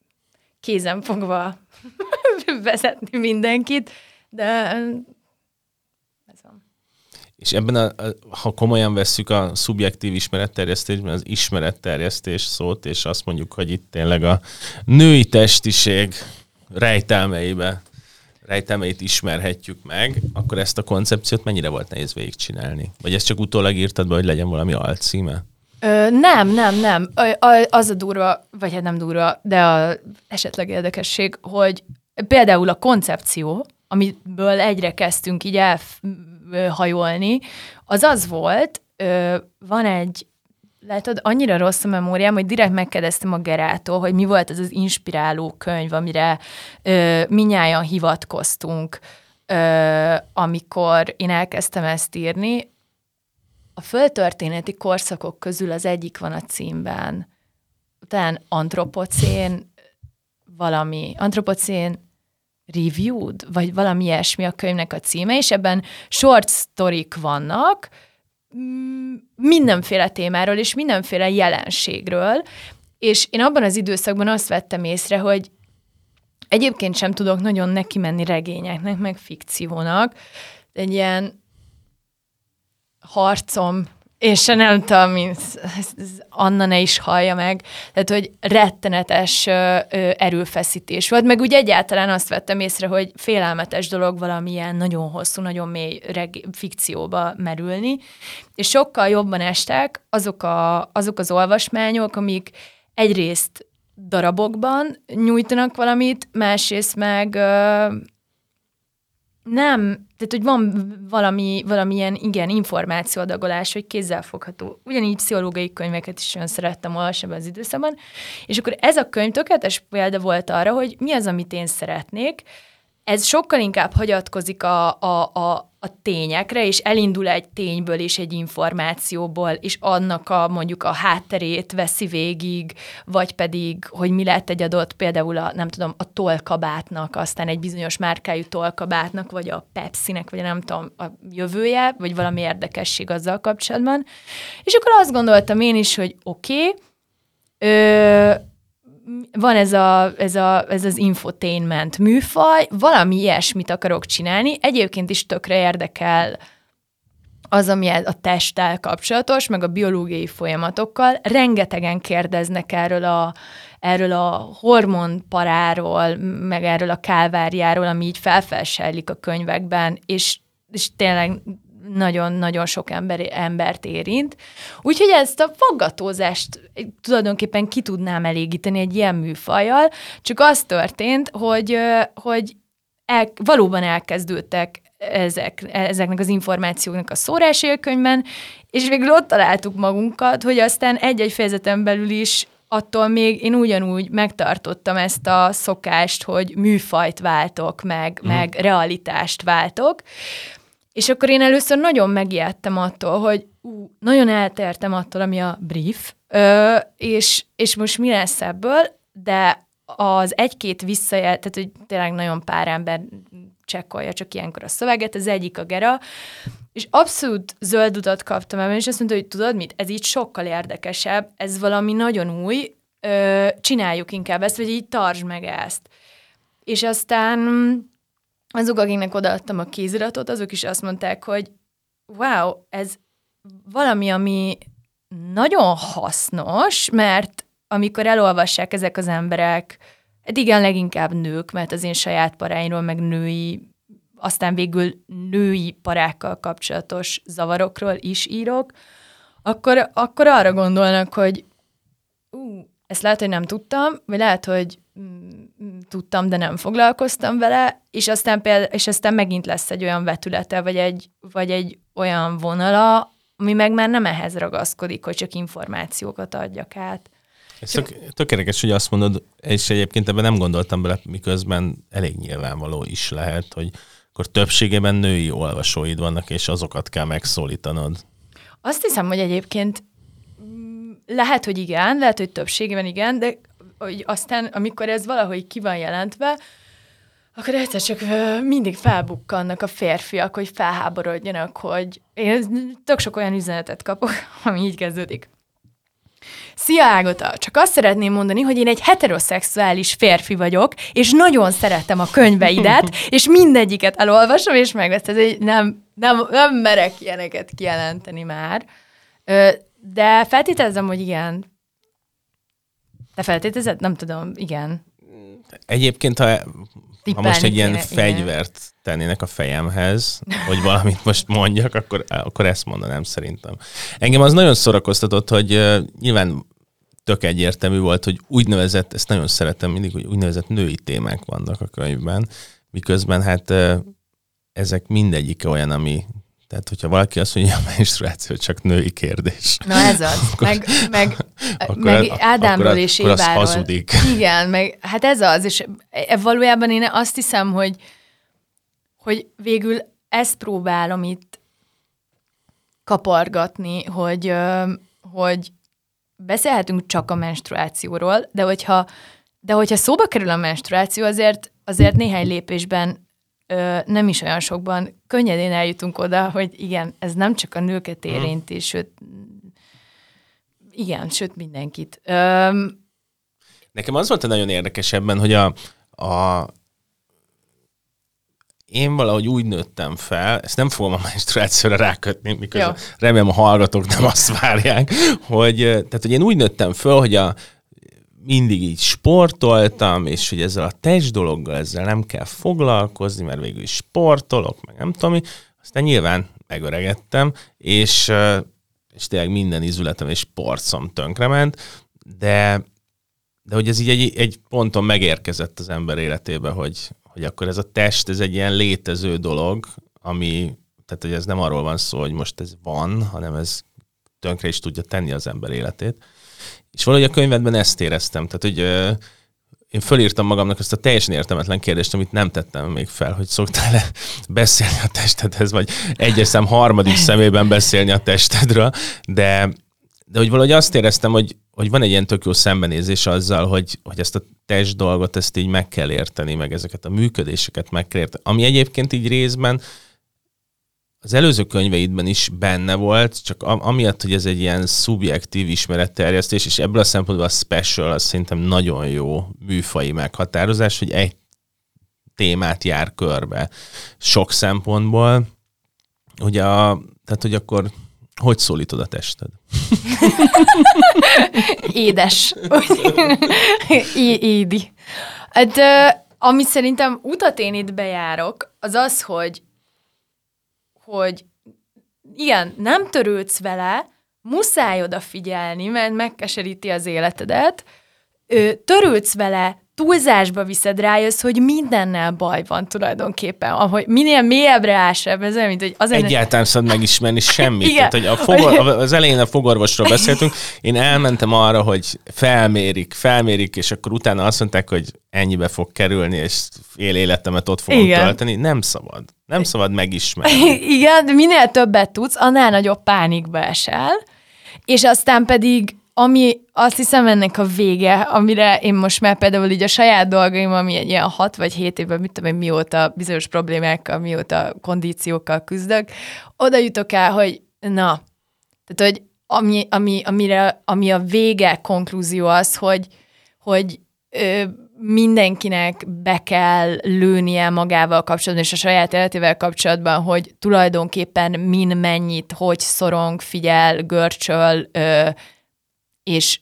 kézen fogva vezetni mindenkit, de és ebben, a, ha komolyan vesszük a szubjektív ismeretterjesztésben, az ismeretterjesztés szót, és azt mondjuk, hogy itt tényleg a női testiség rejtelmeibe, rejtelmeit ismerhetjük meg, akkor ezt a koncepciót mennyire volt nehéz végigcsinálni? Vagy ezt csak utólag írtad be, hogy legyen valami alcíme? Ö, nem, nem, nem. Az a durva, vagy hát nem durva, de a esetleg érdekesség, hogy például a koncepció, amiből egyre kezdtünk így elhajolni, az az volt, van egy, látod, annyira rossz a memóriám, hogy direkt megkérdeztem a Gerától, hogy mi volt az az inspiráló könyv, amire ö, minnyáján hivatkoztunk, ö, amikor én elkezdtem ezt írni. A földtörténeti korszakok közül az egyik van a címben. Utána antropocén valami, antropocén reviewed, vagy valami ilyesmi a könyvnek a címe, és ebben short sztorik vannak, mindenféle témáról és mindenféle jelenségről, és én abban az időszakban azt vettem észre, hogy egyébként sem tudok nagyon neki menni regényeknek, meg fikciónak, egy ilyen harcom és nem tudom, Anna ne is hallja meg, tehát, hogy rettenetes erőfeszítés volt, meg úgy egyáltalán azt vettem észre, hogy félelmetes dolog valamilyen nagyon hosszú, nagyon mély reg- fikcióba merülni, és sokkal jobban estek azok, a, azok az olvasmányok, amik egyrészt darabokban nyújtanak valamit, másrészt meg ö, nem, tehát hogy van valami, valamilyen, igen, információadagolás, hogy kézzelfogható. Ugyanígy pszichológiai könyveket is olyan szerettem olvasni ebben az időszakban, és akkor ez a könyv tökéletes példa volt arra, hogy mi az, amit én szeretnék. Ez sokkal inkább hagyatkozik a, a, a, a tényekre, és elindul egy tényből és egy információból, és annak a mondjuk a hátterét veszi végig, vagy pedig, hogy mi lett egy adott, például a, nem tudom, a tollkabátnak, aztán egy bizonyos márkájú tollkabátnak, vagy a Pepsi-nek, vagy nem tudom, a jövője, vagy valami érdekesség azzal kapcsolatban. És akkor azt gondoltam én is, hogy oké, okay, van ez, a, ez, a, ez az infotainment műfaj, valami ilyesmit akarok csinálni, egyébként is tökre érdekel az, ami a testtel kapcsolatos, meg a biológiai folyamatokkal. Rengetegen kérdeznek erről a, erről a hormonparáról, meg erről a kálváriáról, ami így felfelsejlik a könyvekben, és, és tényleg nagyon-nagyon sok ember, embert érint. Úgyhogy ezt a faggatózást tulajdonképpen ki tudnám elégíteni egy ilyen műfajjal, csak az történt, hogy, hogy el, valóban elkezdődtek ezek, ezeknek az információknak a szórásélkönyvben, és végül ott találtuk magunkat, hogy aztán egy-egy fejezeten belül is attól még én ugyanúgy megtartottam ezt a szokást, hogy műfajt váltok, meg, mm. meg realitást váltok, és akkor én először nagyon megijedtem attól, hogy ú, nagyon eltertem attól, ami a brief, ö, és, és most mi lesz ebből, de az egy-két visszajel, tehát hogy tényleg nagyon pár ember csekkolja csak ilyenkor a szöveget, az egyik a Gera, és abszolút zöld utat kaptam ebben, és azt mondta, hogy tudod mit, ez így sokkal érdekesebb, ez valami nagyon új, ö, csináljuk inkább ezt, vagy így tartsd meg ezt. És aztán azok, akiknek odaadtam a kéziratot, azok is azt mondták, hogy wow, ez valami, ami nagyon hasznos, mert amikor elolvassák ezek az emberek, hát igen, leginkább nők, mert az én saját paráimról, meg női, aztán végül női parákkal kapcsolatos zavarokról is írok, akkor, akkor arra gondolnak, hogy ú, ezt lehet, hogy nem tudtam, vagy lehet, hogy mm, tudtam, de nem foglalkoztam vele, és aztán, például, és aztán megint lesz egy olyan vetülete, vagy egy, vagy egy olyan vonala, ami meg már nem ehhez ragaszkodik, hogy csak információkat adjak át. Ez tök, tök érdekes, hogy azt mondod, és egyébként ebben nem gondoltam bele, miközben elég nyilvánvaló is lehet, hogy akkor többségében női olvasóid vannak, és azokat kell megszólítanod. Azt hiszem, hogy egyébként lehet, hogy igen, lehet, hogy többségében igen, de hogy aztán, amikor ez valahogy ki van jelentve, akkor egyszer csak mindig felbukkannak a férfiak, hogy felháborodjanak, hogy én tök sok olyan üzenetet kapok, ami így kezdődik. Szia Ágota! Csak azt szeretném mondani, hogy én egy heteroszexuális férfi vagyok, és nagyon szeretem a könyveidet, és mindegyiket elolvasom, és megveszed, hogy nem, nem, nem merek ilyeneket kijelenteni már. De feltételezem, hogy igen. Te feltételezed? Nem tudom, igen. Egyébként, ha, ha most egy ilyen fegyvert igen. tennének a fejemhez, hogy valamit most mondjak, akkor, akkor ezt mondanám szerintem. Engem az nagyon szórakoztatott, hogy uh, nyilván tök egyértelmű volt, hogy úgynevezett, ezt nagyon szeretem mindig, hogy úgynevezett női témák vannak a könyvben, miközben hát uh, ezek mindegyike olyan, ami tehát, hogyha valaki azt mondja, a menstruáció csak női kérdés. Na ez az. Akkor, meg, meg, akkor, meg Ádámról akkor, és akkor Éváról. hazudik. Igen, meg hát ez az, és e, valójában én azt hiszem, hogy, hogy végül ezt próbálom itt kapargatni, hogy, hogy beszélhetünk csak a menstruációról, de hogyha, de hogyha szóba kerül a menstruáció, azért, azért néhány lépésben nem is olyan sokban könnyedén eljutunk oda, hogy igen, ez nem csak a nőket mhm. érinti, sőt, igen, sőt mindenkit. Ö, Nekem az volt a nagyon érdekes ebben, hogy a, a én valahogy úgy nőttem fel, ezt nem fogom a menstruációra rákötni, miközben remélem a hallgatók nem azt várják, hogy, tehát, hogy én úgy nőttem föl, hogy a, mindig így sportoltam, és hogy ezzel a test dologgal ezzel nem kell foglalkozni, mert végül is sportolok, meg nem tudom Aztán nyilván megöregettem, és, és tényleg minden izületem és porcom tönkrement, de, de hogy ez így egy, egy ponton megérkezett az ember életébe, hogy, hogy akkor ez a test, ez egy ilyen létező dolog, ami, tehát hogy ez nem arról van szó, hogy most ez van, hanem ez tönkre is tudja tenni az ember életét. És valahogy a könyvedben ezt éreztem, tehát hogy én fölírtam magamnak ezt a teljesen értelmetlen kérdést, amit nem tettem még fel, hogy szoktál-e beszélni a testedhez, vagy egyes szem harmadik szemében beszélni a testedről, de, de hogy valahogy azt éreztem, hogy, hogy van egy ilyen tök jó szembenézés azzal, hogy, hogy ezt a test dolgot, ezt így meg kell érteni, meg ezeket a működéseket meg kell érteni. Ami egyébként így részben az előző könyveidben is benne volt, csak amiatt, hogy ez egy ilyen szubjektív ismeretterjesztés, és ebből a szempontból a special az szerintem nagyon jó műfai meghatározás, hogy egy témát jár körbe sok szempontból. Ugye a, tehát, hogy akkor hogy szólítod a tested? Édes. Édi. Hát, amit szerintem utat én itt bejárok, az az, hogy hogy igen, nem törődsz vele, muszáj odafigyelni, mert megkeseríti az életedet, törődsz vele, túlzásba viszed, rájössz, hogy mindennel baj van tulajdonképpen. Ahogy minél mélyebbre állsz ez olyan, mint hogy azért... Egyáltalán szabad megismerni semmit. Igen. Tehát, hogy a fogor, az elején a fogorvosról beszéltünk, én elmentem arra, hogy felmérik, felmérik, és akkor utána azt mondták, hogy ennyibe fog kerülni, és fél életemet ott fogom Igen. tölteni. Nem szabad. Nem szabad megismerni. Igen, de minél többet tudsz, annál nagyobb pánikba esel, és aztán pedig ami azt hiszem ennek a vége, amire én most már például így a saját dolgaim, ami egy ilyen hat vagy hét évben, mit tudom én, mióta bizonyos problémákkal, mióta kondíciókkal küzdök, oda jutok el, hogy na, tehát, hogy ami, ami, amire, ami a vége konklúzió az, hogy, hogy ö, mindenkinek be kell lőnie magával kapcsolatban, és a saját életével kapcsolatban, hogy tulajdonképpen min mennyit, hogy szorong, figyel, görcsöl, ö, és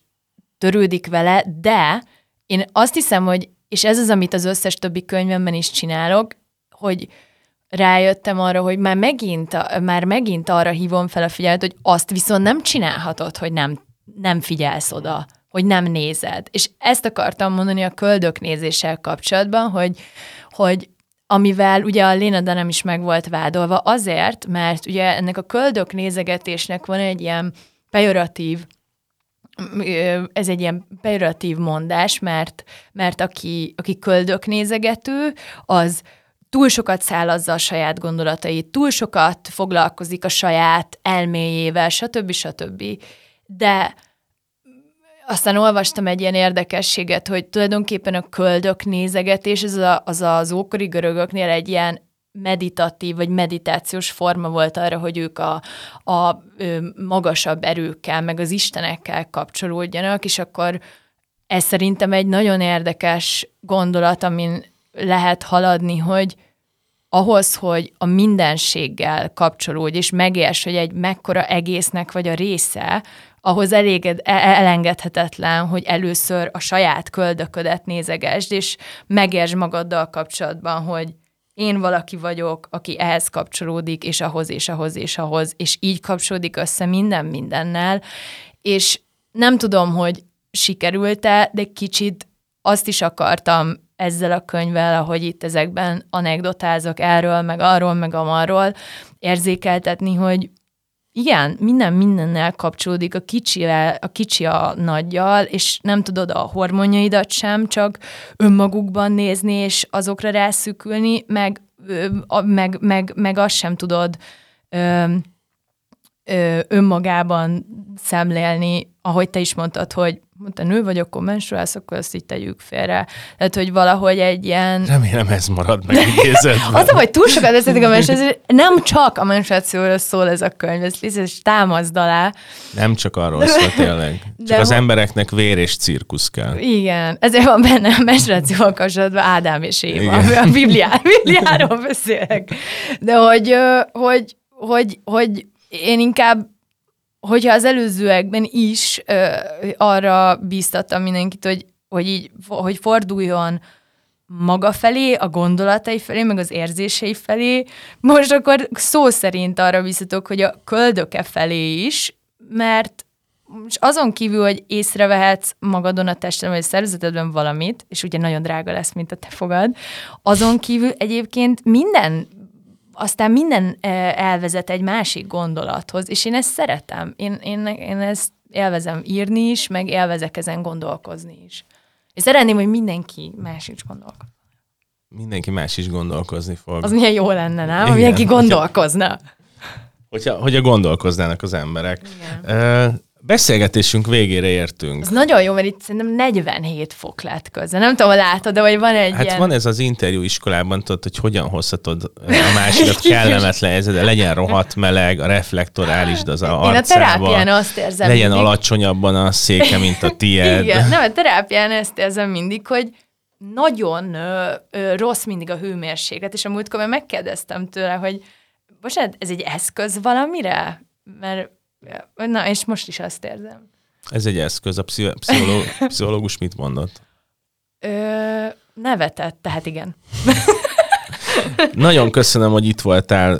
törődik vele, de én azt hiszem, hogy, és ez az, amit az összes többi könyvemben is csinálok, hogy rájöttem arra, hogy már megint, már megint arra hívom fel a figyelmet, hogy azt viszont nem csinálhatod, hogy nem, nem figyelsz oda, hogy nem nézed. És ezt akartam mondani a köldök nézéssel kapcsolatban, hogy, hogy amivel ugye a Léna nem is meg volt vádolva, azért, mert ugye ennek a köldök nézegetésnek van egy ilyen pejoratív ez egy ilyen pejoratív mondás, mert, mert aki, aki köldök nézegető, az túl sokat szállazza a saját gondolatait, túl sokat foglalkozik a saját elméjével, stb. stb. De aztán olvastam egy ilyen érdekességet, hogy tulajdonképpen a köldök nézegetés, ez a, az az ókori görögöknél egy ilyen meditatív vagy meditációs forma volt arra, hogy ők a, a magasabb erőkkel, meg az istenekkel kapcsolódjanak, és akkor ez szerintem egy nagyon érdekes gondolat, amin lehet haladni, hogy ahhoz, hogy a mindenséggel kapcsolódj, és megérts, hogy egy mekkora egésznek vagy a része, ahhoz elég e- elengedhetetlen, hogy először a saját köldöködet nézegesd, és megértsd magaddal kapcsolatban, hogy én valaki vagyok, aki ehhez kapcsolódik, és ahhoz, és ahhoz, és ahhoz, és így kapcsolódik össze minden mindennel, és nem tudom, hogy sikerült-e, de kicsit azt is akartam ezzel a könyvvel, ahogy itt ezekben anekdotázok erről, meg arról, meg amarról, érzékeltetni, hogy igen, minden mindennel kapcsolódik a kicsivel, a kicsi a nagyjal, és nem tudod a hormonjaidat sem csak önmagukban nézni, és azokra rászükülni, meg, meg, meg, meg azt sem tudod ö, ö, önmagában szemlélni, ahogy te is mondtad, hogy mondta, nő vagyok, akkor menstruálsz, akkor azt így tegyük félre. Tehát, hogy valahogy egy ilyen... Remélem ez marad meg idézetben. az, hogy túl sokat beszéltek a menstruációról, nem csak a menstruációról szól ez a könyv, ez, ez támaszd alá. Nem csak arról szól tényleg. Csak De az embereknek vér és cirkusz kell. Igen, ezért van benne a menstruációval kapcsolatban Ádám és Éva, a Bibliá, Bibliáról beszélek. De hogy, hogy, hogy, hogy én inkább hogyha az előzőekben is ö, arra bíztattam mindenkit, hogy, hogy, így, hogy forduljon maga felé, a gondolatai felé, meg az érzései felé, most akkor szó szerint arra biztatok, hogy a köldöke felé is, mert és azon kívül, hogy észrevehetsz magadon a testen, vagy a szervezetedben valamit, és ugye nagyon drága lesz, mint a te fogad, azon kívül egyébként minden aztán minden elvezet egy másik gondolathoz, és én ezt szeretem. Én, én, én ezt élvezem írni is, meg élvezek ezen gondolkozni is. És szeretném, hogy mindenki más is gondolkozni. Mindenki más is gondolkozni fog. Az milyen jó lenne, nem? Igen, mindenki gondolkozna. Hogyha, hogyha gondolkoznának az emberek. Igen. Beszélgetésünk végére értünk. Ez nagyon jó, mert itt szerintem 47 fok lett közben. Nem tudom, látod, de vagy van egy Hát ilyen... van ez az interjú iskolában, tudod, hogy hogyan hozhatod a másikat kellemetlen ez, de legyen rohadt meleg, a reflektor állítsd az a arcába. Én a terápián azt érzem Legyen mindig. alacsonyabban a széke, mint a tiéd. Igen, nem, a terápián ezt érzem mindig, hogy nagyon ö, ö, rossz mindig a hőmérséklet, és a múltkor megkérdeztem tőle, hogy bocsánat, ez egy eszköz valamire? Mert Na, és most is azt érzem. Ez egy eszköz. A pszicholó, pszichológus mit mondott? Ö, nevetett, tehát igen. Nagyon köszönöm, hogy itt voltál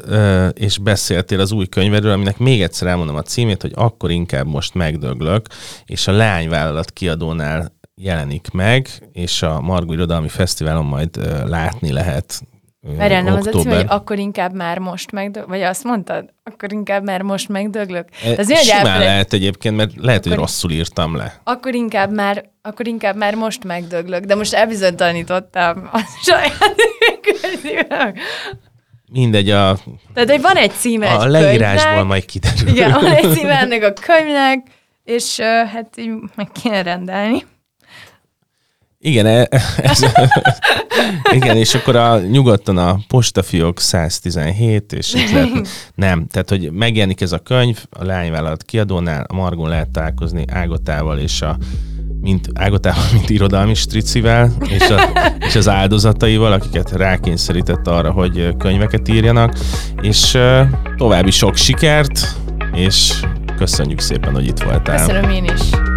és beszéltél az új könyvedről, aminek még egyszer elmondom a címét, hogy akkor inkább most megdöglök, és a Leányvállalat kiadónál jelenik meg, és a Margó Irodalmi Fesztiválon majd látni lehet Várjál, nem az a cím, hogy akkor inkább már most megdöglök, vagy azt mondtad? Akkor inkább már most megdöglök? E, ez simán elfelejt... lehet egyébként, mert lehet, akkor, hogy rosszul írtam le. Akkor inkább már, akkor inkább már most megdöglök, de most elbizonytalanítottam a saját Mindegy, a... Tehát, hogy van egy címe A egy leírásból könyvnek, majd kiderül. Igen, van egy címe ennek a könyvnek, és hát így meg kéne rendelni. Igen, ez, igen, és akkor a nyugodtan a postafiók 117, és itt lehet, nem, tehát hogy megjelenik ez a könyv, a lányvállalat kiadónál, a Margon lehet találkozni Ágotával és a mint Ágotával, mint irodalmi stricivel, és, a, és az áldozataival, akiket rákényszerített arra, hogy könyveket írjanak, és további sok sikert, és köszönjük szépen, hogy itt voltál. Köszönöm én is.